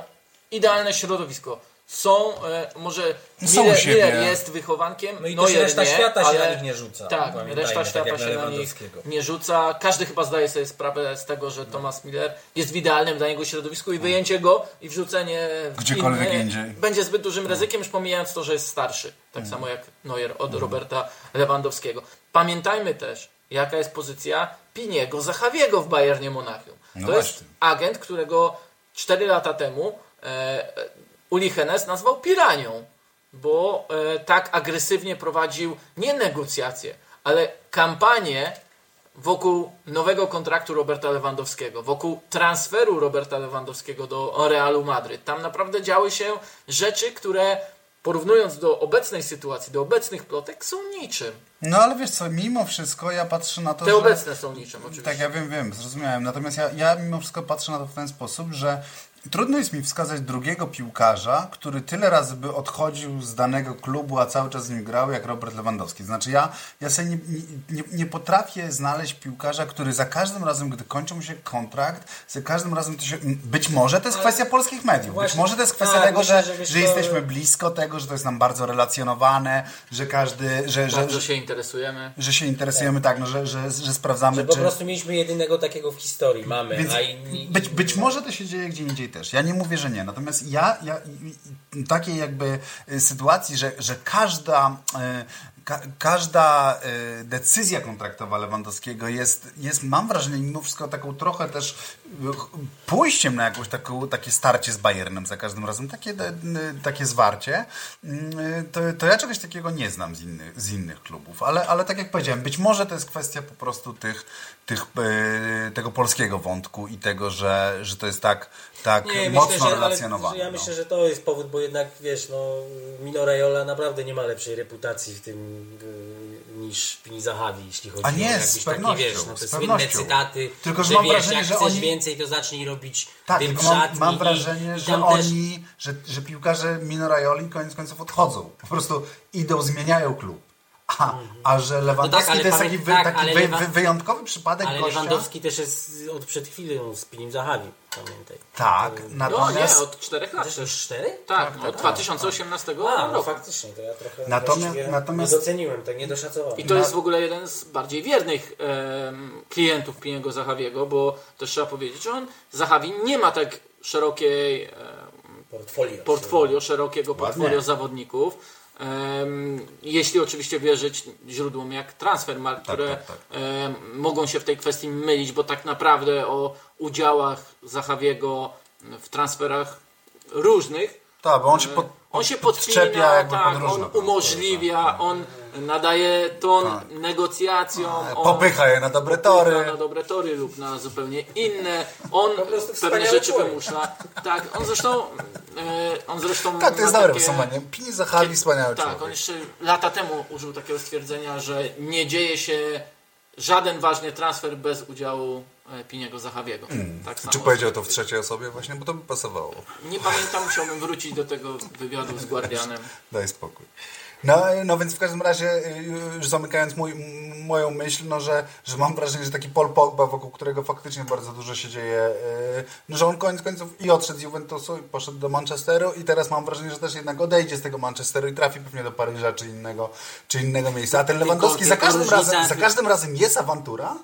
idealne środowisko. Są, e, może Są u Miller, siebie. Miller jest wychowankiem, No i też Neuer reszta nie, świata się ale, na nich nie rzuca. Tak, Pamiętajmy, reszta tak świata jak się na nich Lewandowskiego. nie rzuca. Każdy chyba zdaje sobie sprawę z tego, że Thomas Miller jest w idealnym dla niego środowisku i wyjęcie go i wrzucenie w Gdziekolwiek inne indziej. będzie zbyt dużym ryzykiem, już pomijając to, że jest starszy. Tak samo jak Neuer od Roberta Lewandowskiego. Pamiętajmy też, jaka jest pozycja Piniego Zachawiego w Bayernie Monachium. No to jest właśnie. agent, którego 4 lata temu e, Uli Hennes nazwał piranią, bo e, tak agresywnie prowadził nie negocjacje, ale kampanię wokół nowego kontraktu Roberta Lewandowskiego, wokół transferu Roberta Lewandowskiego do Realu Madryt. Tam naprawdę działy się rzeczy, które porównując do obecnej sytuacji, do obecnych plotek, są niczym. No ale wiesz co, mimo wszystko ja patrzę na to, Te że... obecne są niczym oczywiście. Tak, ja wiem, wiem, zrozumiałem. Natomiast ja, ja mimo wszystko patrzę na to w ten sposób, że trudno jest mi wskazać drugiego piłkarza, który tyle razy by odchodził z danego klubu, a cały czas z nim grał, jak Robert Lewandowski. Znaczy ja, ja sobie nie, nie, nie potrafię znaleźć piłkarza, który za każdym razem, gdy kończy mu się kontrakt, za każdym razem to się... Być może to jest kwestia polskich mediów. Być może to jest kwestia tak, tego, myślę, że, że jesteśmy blisko tego, że to jest nam bardzo relacjonowane, że każdy... Że, że, Bardzo że, się interesujemy. że się interesujemy tak, no, że, że, że sprawdzamy, Że po czy... prostu mieliśmy jedynego takiego w historii. Mamy, Więc a inni... być, być może to się dzieje gdzie indziej też. Ja nie mówię, że nie. Natomiast ja, ja takiej jakby y, sytuacji, że, że każda, y, ka, każda y, decyzja kontraktowa Lewandowskiego jest, jest, mam wrażenie, mimo wszystko taką trochę też pójściem na jakąś taką, takie starcie z Bayernem za każdym razem, takie, takie zwarcie, y, to, to ja czegoś takiego nie znam z innych, z innych klubów. Ale, ale tak jak powiedziałem, być może to jest kwestia po prostu tych, tych, y, tego polskiego wątku i tego, że, że to jest tak, tak Nie, mocno myślę, że, relacjonowane. ja no. myślę, że to jest powód, bo jednak wiesz, no, Mino Raiola naprawdę nie ma lepszej reputacji w tym y, niż Pini Zahavi, jeśli chodzi A nie, o z jakbyś taki, pewnością, wiesz, no, te słynne cytaty, Tylko, że że mam wiesz, wrażenie, jak że chcesz oni- więcej, to zacznij robić Tak, w mam, mam i- wrażenie, i że też- oni, że, że piłkarze Mino Raioli koniec końców odchodzą. Po prostu idą, zmieniają klub. A, a że Lewandowski No tak, to jest taki, wy, tak, taki wy, wy, wyjątkowy przypadek Ale gościa. Lewandowski też jest od przed chwilą z Pinim Zahavi, pamiętaj. Tak, No nie, natomiast... od 4 lat Też też. już cztery? Tak, od 2018 A, no roku. faktycznie, to ja trochę Natomiast- natomiast- nie doceniłem, tak nie doszacowałem. I to jest w ogóle jeden z bardziej wiernych em, klientów Piniego Zachawiego, bo też trzeba powiedzieć, że on, Zachawi nie ma tak szerokiej em, portfolio. portfolio, szerokiego portfolio Ładnie. zawodników. Jeśli oczywiście wierzyć źródłom jak Transfermarkt, które tak, tak. em, mogą się w tej kwestii mylić, bo tak naprawdę o udziałach Zachawiego w transferach różnych Tak, bo on się pod, on się podczepia jakby tak, pod różne on umożliwia, tak, tak. on nadaje ton negocjacjom, on Popycha je na dobre tory. na dobre tory lub na zupełnie inne. On pewne rzeczy człowiek. wymusza. Tak, on zresztą e, on zresztą Tak, to jest dobre takie- podsumowanie. Pini Zahavi, wspaniały Tak, człowiek. on jeszcze lata temu użył takiego stwierdzenia, że nie dzieje się żaden ważny transfer bez udziału e, Piniego Zachawiego. Tak samo. Czy powiedział to w trzeciej osobie właśnie, bo to by pasowało. Nie pamiętam, musiałbym wrócić do tego wywiadu z Guardianem. Daj spokój. No, no więc w każdym razie, y, już zamykając mój, moją myśl, no, że, że mam wrażenie, że taki Paul Pogba, wokół którego faktycznie bardzo dużo się dzieje, y, no, że on koniec końców i odszedł z Juventusu i poszedł do Manchesteru i teraz mam wrażenie, że też jednak odejdzie z tego Manchesteru i trafi pewnie do Paryża czy innego, czy innego miejsca. A ten Lewandowski za każdym, razem, za każdym razem jest awantura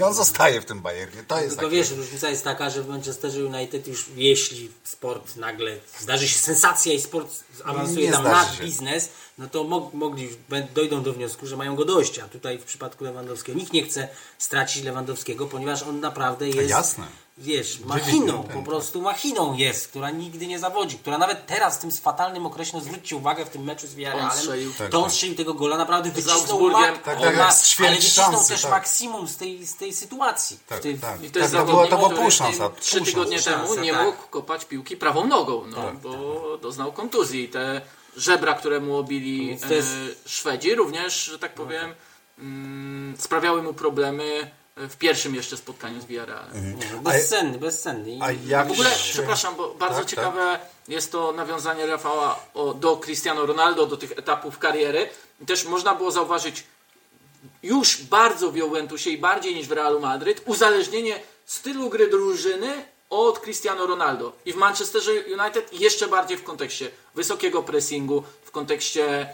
i on zostaje w tym Bayernie. To jest Tylko takie... wiesz, różnica jest taka, że w Manchesterze United już jeśli sport nagle zdarzy się sensacja i sport awansuje tam się. biznes, no to mog, mogli, dojdą do wniosku, że mają go dość. A tutaj w przypadku Lewandowskiego nikt nie chce stracić Lewandowskiego, ponieważ on naprawdę jest, jasne. Wiesz, machiną, po prostu machiną jest, która nigdy nie zawodzi, która nawet teraz w tym fatalnym okresie, no zwróćcie uwagę w tym meczu z On Villarrealem, strzelił. Tak, to on tak. strzelił tego gola, naprawdę wycisnął, mak- Tak, on tak, ma- ale wycisnął szansy, też tak. maksimum z tej, z tej sytuacji. Tak, tej, tak. I to jest Tak, to było- to była pół szansa, Trzy tygodnie szansa. temu nie Tak. mógł kopać piłki prawą nogą, no, bo doznał kontuzji. Te żebra, które mu obili to jest- e, Szwedzi, również, że tak powiem, mm, sprawiały mu problemy w pierwszym jeszcze spotkaniu z Villarrealem. Nie, bezcenny, bezcenny. I A jak W ogóle, się- przepraszam, bo bardzo Tak, ciekawe jest to nawiązanie Rafała o, do Cristiano Ronaldo, do tych etapów kariery. I też można było zauważyć już bardzo w Juventusie i bardziej niż w Realu Madryt uzależnienie stylu gry drużyny od Cristiano Ronaldo. I w Manchesterze United jeszcze bardziej w kontekście wysokiego pressingu, w kontekście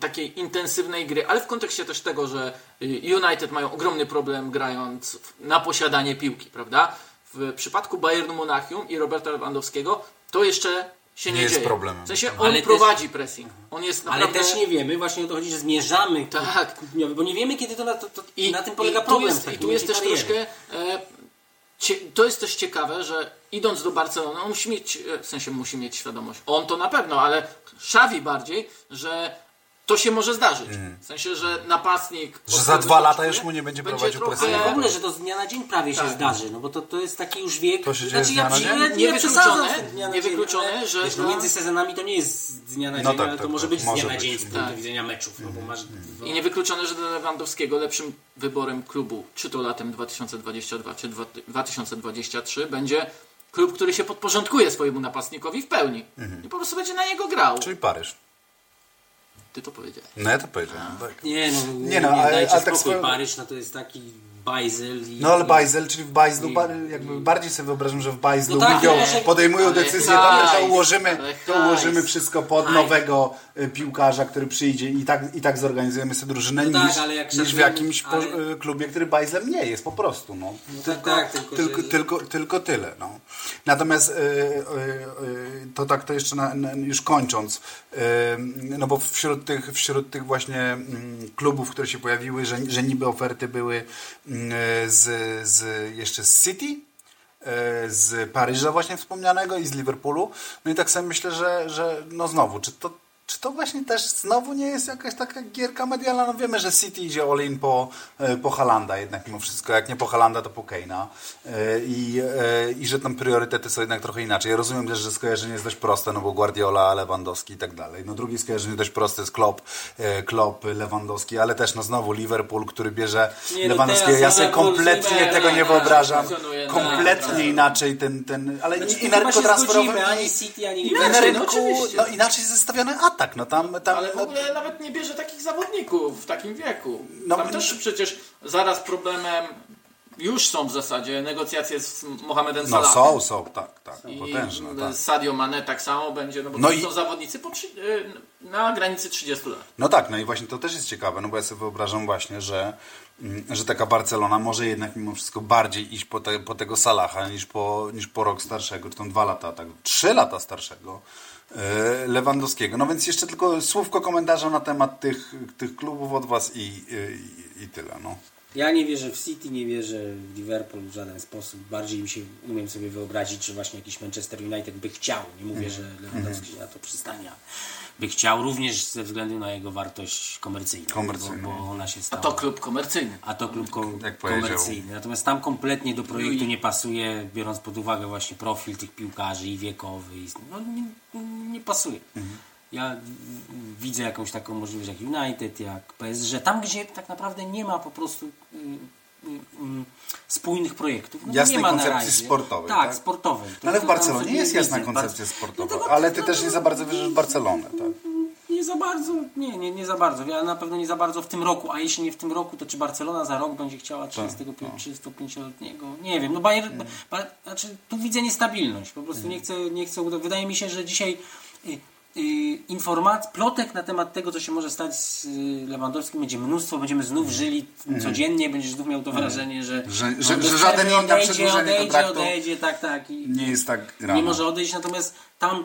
takiej intensywnej gry, ale w kontekście też tego, że y, United mają ogromny problem grając na posiadanie piłki, prawda? W przypadku Bayernu Monachium i Roberta Lewandowskiego to jeszcze się nie, Nie jest dzieje. problemem. W sensie on Ale też- prowadzi pressing. On jest Ale naprawdę... też nie wiemy, właśnie o to chodzi, że zmierzamy ku- Tak. bo nie wiemy kiedy to na, to, to I, na tym polega i problem. Jest, I tu jest też kariery. troszkę. E, cie, to jest też ciekawe, że idąc do Barcelony, on musi mieć, e, w sensie musi mieć świadomość. On to na pewno, ale Xavi bardziej, że to się może zdarzyć. W sensie, że napastnik. Że za dwa lata już mu nie będzie prowadził trochę- pressingu. Ale w ogóle, że to z dnia na dzień prawie się Tak. zdarzy, no bo to, to jest taki już wiek. To się dzieje znaczy, z dnia na przy- dzień? ja z dnia na dzień, niewykluczone, ale, że wiesz, no między sezonami to nie jest z dnia na dzień, No tak, ale to tak, może tak, być z dnia na dzień z punktu Tak. widzenia meczów, no bo masz... I niewykluczone, że dla Lewandowskiego lepszym wyborem klubu, czy to latem 2022, czy dwa- 2023, będzie klub, który się podporządkuje swojemu napastnikowi w pełni. I po prostu będzie na niego grał. Czyli Paryż. Ty to powiedziałeś. No ja to powiedziałem, tak. Nie no, Nie nie, no, nie ale- dajcie ale tak spokój, swoją- Paryż no to jest taki bajzel i... No ale Bajzel, czyli w Bajzlu, I- jakby bardziej sobie wyobrażam, że w Bajzlu No tak, ale- podejmują ale decyzję, hajs, to, ułożymy, ale to ułożymy wszystko pod Hajs. nowego y, piłkarza, który przyjdzie i tak, i tak zorganizujemy sobie drużynę No tak, niż, ale jak niż w jakimś po, ale- y, klubie, który Bajzlem nie jest po prostu. No. No tak, tak, tylko, Tylko, że- tylko, tylko tyle. No. Natomiast y, to tak to jeszcze na, na, już kończąc, no bo wśród tych, wśród tych właśnie mm, klubów, które się pojawiły, że, że niby oferty były z, z jeszcze z City, y, z Paryża właśnie wspomnianego i z Liverpoolu. No i tak sobie myślę, że, że no znowu, czy to czy to właśnie też znowu nie jest jakaś taka gierka medialna? No wiemy, że City idzie all po, e, po Halanda jednak mimo wszystko. Jak nie po Halanda, to po Keina. E, I, e, I że tam priorytety są jednak trochę inaczej. Ja rozumiem też, że skojarzenie jest dość proste, no bo Guardiola, Lewandowski i tak dalej. No drugie skojarzenie dość proste jest Klopp, Klopp, Lewandowski, ale też no znowu Liverpool, który bierze Nie, no Lewandowskiego. Ja sobie kompletnie tego nie tak, wyobrażam. na- Kompletnie inaczej ten, ten ale Znaczy, i, na rynku transferowym zgodzimy, ani City, ani Inaczej, no rynku, oczywiście. no inaczej zestawiony atak, no tam, tam Ale w no, ogóle nawet nie bierze takich zawodników w takim wieku. No, Tam no- też przecież zaraz problemem już są w zasadzie negocjacje z Mohamedem no Salahem. są, są, tak, tak, I potężne, tak. Sadio Mane tak samo będzie, no bo No to i- są zawodnicy po, y, na granicy 30 lat. No tak, no i właśnie to też jest ciekawe, no bo ja sobie wyobrażam właśnie, że, mm, że taka Barcelona może jednak mimo wszystko bardziej iść po, te, po tego Salaha niż po, niż po rok starszego, czy tam dwa lata, tak, trzy lata starszego Lewandowskiego. No więc jeszcze tylko słówko komentarza na temat tych, tych klubów od Was i, i, i tyle, no. Ja nie wierzę w City, nie wierzę w Liverpool w żaden sposób. Bardziej mi się umiem sobie wyobrazić, że właśnie jakiś Manchester United by chciał. Nie mówię, Mhm. że Lewandowski na to przystanie. ale By chciał również ze względu na jego wartość komercyjną. Komercyjną. Bo, bo ona się A stała. to klub komercyjny. A to klub ko- powiedział. komercyjny. Natomiast tam kompletnie do projektu I- nie pasuje, biorąc pod uwagę właśnie profil tych piłkarzy i wiekowy. I, no, nie, nie pasuje. Ja widzę jakąś taką możliwość jak United, jak PSG, tam gdzie tak naprawdę nie ma po prostu y, y, y, spójnych projektów. No, Jasnej nie ma na koncepcji razie. sportowej, Tak, tak? sportowej. No ale w Barcelonie jest jasna koncepcja Bar- sportowa, Dlatego- ale ty też nie za bardzo wierzysz w Barcelonę, tak? Nie za bardzo, nie, nie, nie za bardzo. Ja na pewno nie za bardzo w tym roku, a jeśli nie w tym roku, to czy Barcelona za rok będzie chciała Tak, 35-letniego? Nie wiem, no Bayern, ba, znaczy tu widzę niestabilność, po prostu nie chcę, nie chcę, wydaje mi się, że dzisiaj Y, informacji, plotek na temat tego, co się może stać z y, Lewandowskim będzie mnóstwo, będziemy znów mhm. żyli mhm. codziennie, będziesz znów miał to mhm. wrażenie, że, że, że, że żaden nie odejdzie, odejdzie, odejdzie, odejdzie, tak, tak. I nie jest tak rano. Nie może odejść, natomiast tam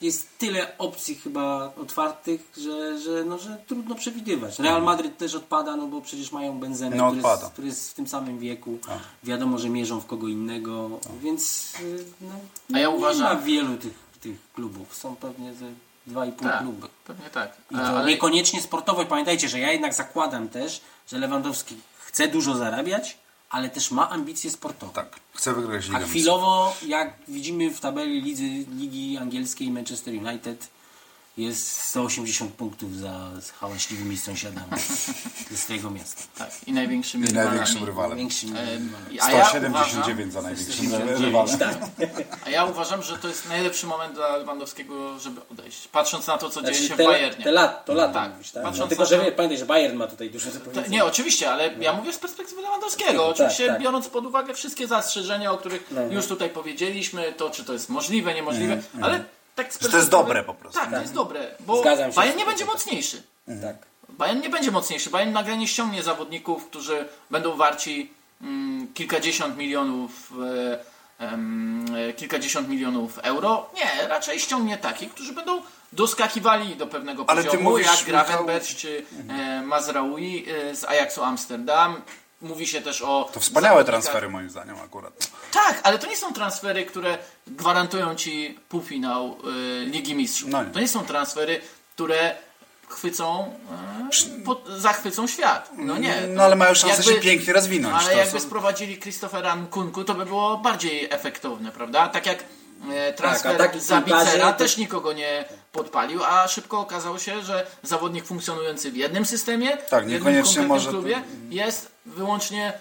jest tyle opcji chyba otwartych, że, że, no, że trudno przewidywać. Real Madryt też odpada, no bo przecież mają Benzemę, no, który, jest, który, jest, w tym samym wieku. A. Wiadomo, że mierzą w kogo innego, A. więc y, no, A ja nie uważam... ma wielu tych, tych klubów. Są pewnie... Te, 2,5 tak, kluby. Pewnie tak. A, ale... Niekoniecznie sportowej. Pamiętajcie, że ja jednak zakładam też, że Lewandowski chce dużo zarabiać, ale też ma ambicje sportowe. Tak, chce wygrać ligę. A chwilowo, jak widzimy w tabeli lidzy, Ligi Angielskiej Manchester United jest 180 punktów za hałaśliwymi sąsiadami [laughs] ze swojego miasta. tak, i największym I rywalami. największym rywalem. Większym E, A ja, 179 za największym 179, rywalem. tak. a ja uważam, że to jest najlepszy moment dla Lewandowskiego, żeby odejść. Patrząc na to, co dzieje Znaczy, się w te, Bayernie. te lat, to lata Tak. mówisz, tak? Patrząc Tylko, na że to- wie, pamiętaj, że Bayern ma tutaj dużo do nie, oczywiście, ale ja mówię z perspektywy Lewandowskiego. No, oczywiście tak, tak. biorąc pod uwagę wszystkie zastrzeżenia, o których No, no. już tutaj powiedzieliśmy, to czy to jest możliwe, niemożliwe, ale tak z to jest dobre po prostu. Tak, to jest dobre, bo Zgadzam się Bayern nie będzie mocniejszy. Tak. Bayern nie będzie mocniejszy. Bayern nagle nie ściągnie zawodników, którzy będą warci mm, kilkadziesiąt milionów e, e, kilkadziesiąt milionów euro. Nie, raczej ściągnie takich, którzy będą doskakiwali do pewnego Ale ty poziomu, mówisz, jak Michał- Gravenberch czy e, Mazraoui e, z Ajaxu Amsterdam. Mówi się też o... To wspaniałe zawodnikach- transfery moim zdaniem akurat. tak, ale to nie są transfery, które gwarantują ci półfinał y, Ligi Mistrzów. No nie. To nie są transfery, które chwycą, y, po, zachwycą świat. No nie. No ale mają szansę się pięknie rozwinąć. Ale To jakby są- sprowadzili Christophera Nkunku, to by było bardziej efektowne, prawda? Tak jak e, transfer Tak, takich Zabicera to- też nikogo nie podpalił, a szybko okazało się, że zawodnik funkcjonujący w jednym systemie, Tak, w jednym niekoniecznie konkretnym może- klubie, jest wyłącznie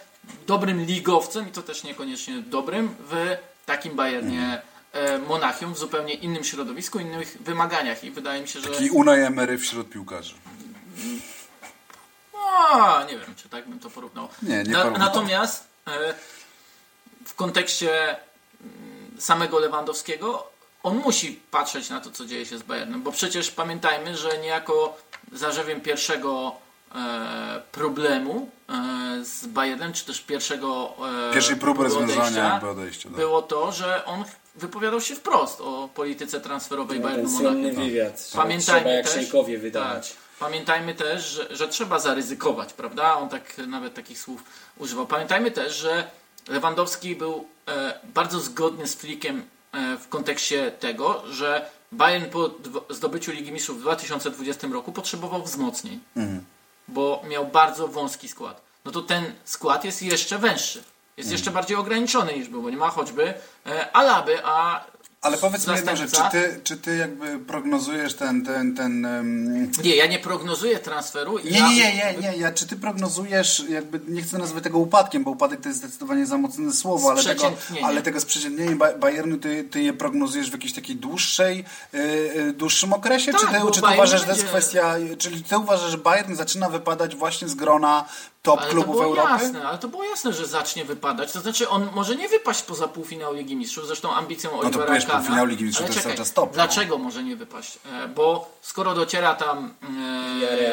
dobrym ligowcem i to też niekoniecznie dobrym w takim Bayernie e, Monachium w zupełnie innym środowisku, innych wymaganiach i wydaje mi się, że Taki Unai Emery wśród piłkarzy. a, nie wiem, czy tak bym to porównał. Nie, nie Na. Natomiast e, w kontekście mm, samego Lewandowskiego on musi patrzeć na to, co dzieje się z Bayernem, bo przecież pamiętajmy, że niejako zarzewiem pierwszego problemu e, z Bayernem, czy też pierwszego e, Pierwszej próby rozwiązania odejścia. Tak. było to, że on wypowiadał się wprost o polityce transferowej Bayernu Ten słynny Monachium. wywiad, Pamiętajmy trzeba jak szejkowie wydawać. Tak, pamiętajmy też, że, że trzeba zaryzykować, prawda? On tak nawet takich słów używał. Pamiętajmy też, że Lewandowski był e, bardzo zgodny z Flickiem e, w kontekście tego, że Bayern po zdobyciu Ligi Mistrzów w 2020 roku potrzebował wzmocnień, bo miał bardzo wąski skład. No to ten skład jest jeszcze węższy. Jest jeszcze bardziej ograniczony niż był, bo nie ma choćby e, Alaby, a Ale powiedz mi jedną rzecz, czy ty, czy ty jakby prognozujesz ten, ten, ten... em, Nie, ja nie prognozuję transferu. Nie, ja, nie, nie, nie, nie, ja, czy ty prognozujesz, jakby nie chcę nazwać tego upadkiem, bo upadek to jest zdecydowanie za mocne słowo, ale tego, ale tego sprzeciętnienia Ba- Bayernu ty, ty je prognozujesz w jakiejś takiej dłuższej, yy, dłuższym okresie, Tak, czy ty, czy ty uważasz, że to jest kwestia, czyli ty uważasz, że Bayern zaczyna wypadać właśnie z grona top Ale to klubów było Europy? jasne, ale to było jasne, że zacznie wypadać. To znaczy on może nie wypaść poza półfinał Ligi Mistrzów, zresztą ambicją to Olivera wiesz, Kahna. półfinał Ligi Mistrzów Ale to jest cały czas top, no. Dlaczego może nie wypaść? E, Bo skoro dociera tam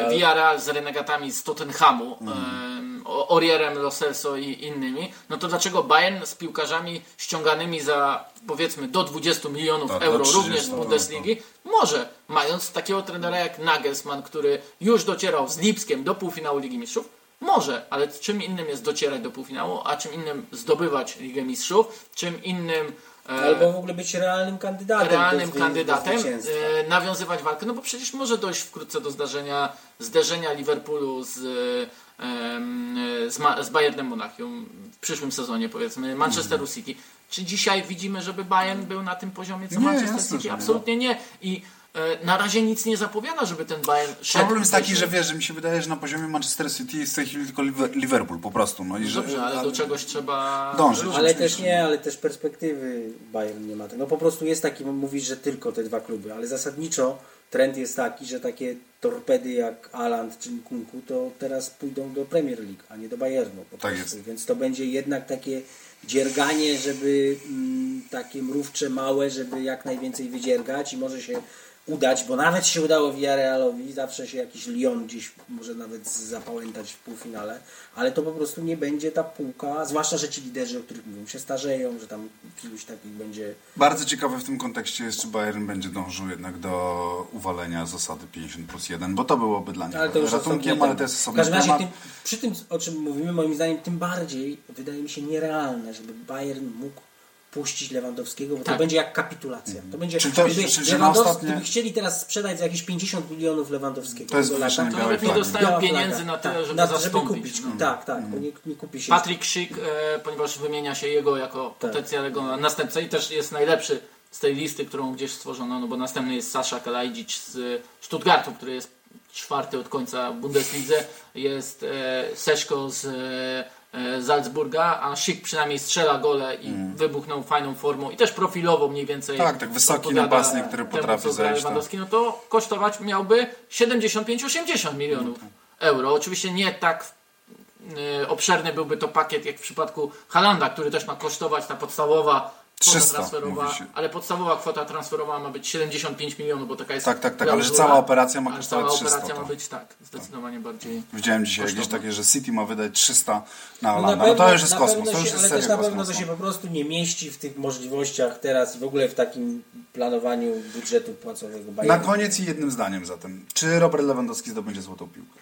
e, Villarreal. Z renegatami z Tottenhamu, Mhm. e, o- Orierem, Lo Celso i innymi, no to dlaczego Bayern z piłkarzami ściąganymi za powiedzmy do 20 milionów Tak, euro 30, również z no, Bundesligi może, mając takiego trenera jak Nagelsmann, który już docierał z Lipskiem do półfinału Ligi Mistrzów, może, ale czym innym jest docierać do półfinału, a czym innym zdobywać Ligę Mistrzów, czym innym e, Albo w ogóle być realnym kandydatem. realnym do kandydatem, do e, nawiązywać walkę, no bo przecież może dojść wkrótce do zdarzenia, zderzenia Liverpoolu z, e, z, z Bayernem Monachium w przyszłym sezonie, powiedzmy, Manchesteru City. Czy dzisiaj widzimy, żeby Bayern był na tym poziomie co Nie, Manchester City? Absolutnie nie. I na razie nic nie zapowiada, żeby ten Bayern szedł Problem jest taki, że wiesz, że mi się wydaje, że na poziomie Manchester City jest w tej chwili tylko Liver- Liverpool po prostu. No i że, Dobrze, ale do czegoś trzeba Dążyć. Ale Oczywiście. też nie, ale też perspektywy Bayern nie ma. No po prostu jest taki, mówisz, że tylko te dwa kluby, ale zasadniczo trend jest taki, że takie torpedy jak Aland czy Nkunku to teraz pójdą do Premier League, a nie do Bayernu. Po Tak jest. Więc to będzie jednak takie dzierganie, żeby mm, takie mrówcze małe, żeby jak najwięcej wydziergać i może się udać, bo nawet się udało Villarrealowi, zawsze się jakiś Lyon gdzieś może nawet zapałętać w półfinale, ale to po prostu nie będzie ta półka, zwłaszcza, że ci liderzy, o których mówią, się starzeją, że tam iluś takich będzie Bardzo ciekawe w tym kontekście jest, czy Bayern będzie dążył jednak do uwalenia zasady 50 plus 1, bo to byłoby dla nich Ale to już ratunkiem, ale to jest W osobny każdym razie tym, przy tym, o czym mówimy, moim zdaniem, tym bardziej wydaje mi się nierealne, żeby Bayern mógł puścić Lewandowskiego, bo Tak. to będzie jak kapitulacja. To będzie, Czyli to- gdyby, Lewandowski, ostatnie- gdyby chcieli teraz sprzedać za jakieś 50 milionów Lewandowskiego. To jest do lata, To nawet nie dostają pieniędzy na tyle, Tak, żeby na- zastąpić. kupić. no. Tak, tak, bo nie, nie kupi się. Patrick Schick, e, ponieważ wymienia się jego jako potencjalnego następcę i też jest najlepszy z tej listy, którą gdzieś stworzono, no bo następny jest Sasza Kalajdzic z Stuttgartu, który jest czwarty od końca w Bundeslidze, jest e, Seszko z e, Salzburga, a Schick przynajmniej strzela gole i wybuchnął fajną formą i też profilowo mniej więcej Tak, tak wysoki napastnik, który temu, potrafi gra zejść, tak. Lewandowski, no to kosztować miałby 75-80 milionów euro. Oczywiście nie tak y, obszerny byłby to pakiet jak w przypadku Halanda, który też ma kosztować ta podstawowa kwota 300 transferowa, się. ale podstawowa kwota transferowa ma być 75 milionów, bo taka jest Tak, tak, tak, ale że cała operacja ma kosztować cała 300, operacja ma tak. być tak, zdecydowanie bardziej Widziałem dzisiaj jakieś kosztowna. takie, że City ma wydać 300 na No Holanda. No to już jest na kosmos, pewno to już się, jest ale serio też na pewno kosmos. to się no. po prostu nie mieści w tych możliwościach teraz i w ogóle w takim planowaniu budżetu płacowego Na Bayernu. koniec i jednym zdaniem zatem. Czy Robert Lewandowski zdobędzie złotą piłkę?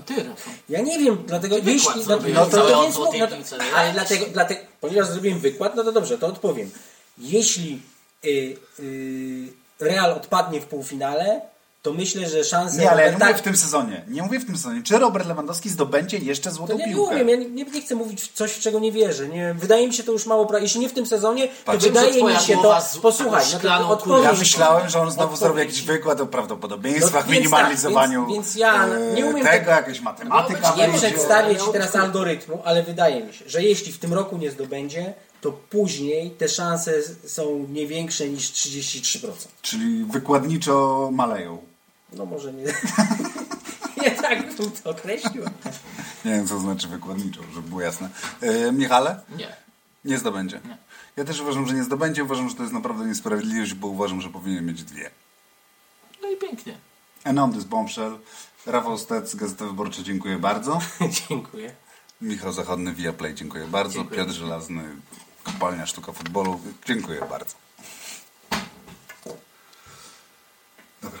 No ty, Rafał. Ja nie wiem, dlatego Wykład jeśli... zrobiłeś no, to, cały to więc, no, no, ale dlatego, dlatego, ponieważ zrobiłem wykład, no to dobrze, to odpowiem. Jeśli y, y, Real odpadnie w półfinale, to myślę, że szanse... Nie, ale ja nie mówię w tym sezonie. Nie mówię w tym sezonie. Czy Robert Lewandowski zdobędzie jeszcze To złotą ja nie piłkę? umiem, ja nie, nie, nie chcę mówić w coś, w czego nie wierzę. Nie, wydaje mi się to już mało pra... Jeśli nie w tym sezonie, to wydaje mi się to... z- Posłuchaj, no to Ja myślałem, że on znowu zrobi jakiś wykład o prawdopodobieństwach, No, więc minimalizowaniu tak, więc ja e, nie umiem tego, tak- jakaś matematyka Nie Nie przedstawię Ci teraz algorytmu, ale wydaje mi się, że jeśli w tym roku nie zdobędzie, to później te szanse są nie większe niż 33%. Czyli wykładniczo maleją. No może nie. [laughs] nie tak bym to określił. Nie wiem, co znaczy wykładniczo, żeby było jasne. E, Michale? Nie. Nie zdobędzie. Ja też uważam, że nie zdobędzie. Uważam, że to jest naprawdę niesprawiedliwość, bo uważam, że powinien mieć dwie. No i pięknie. And on this bombshell. Rafał Stec, Gazeta Wyborcza, dziękuję bardzo. [laughs] Dziękuję. Michał Zachodny, Viaplay, dziękuję bardzo. Dziękuję. Piotr Żelazny, Kopalnia Sztuka Futbolu, dziękuję bardzo.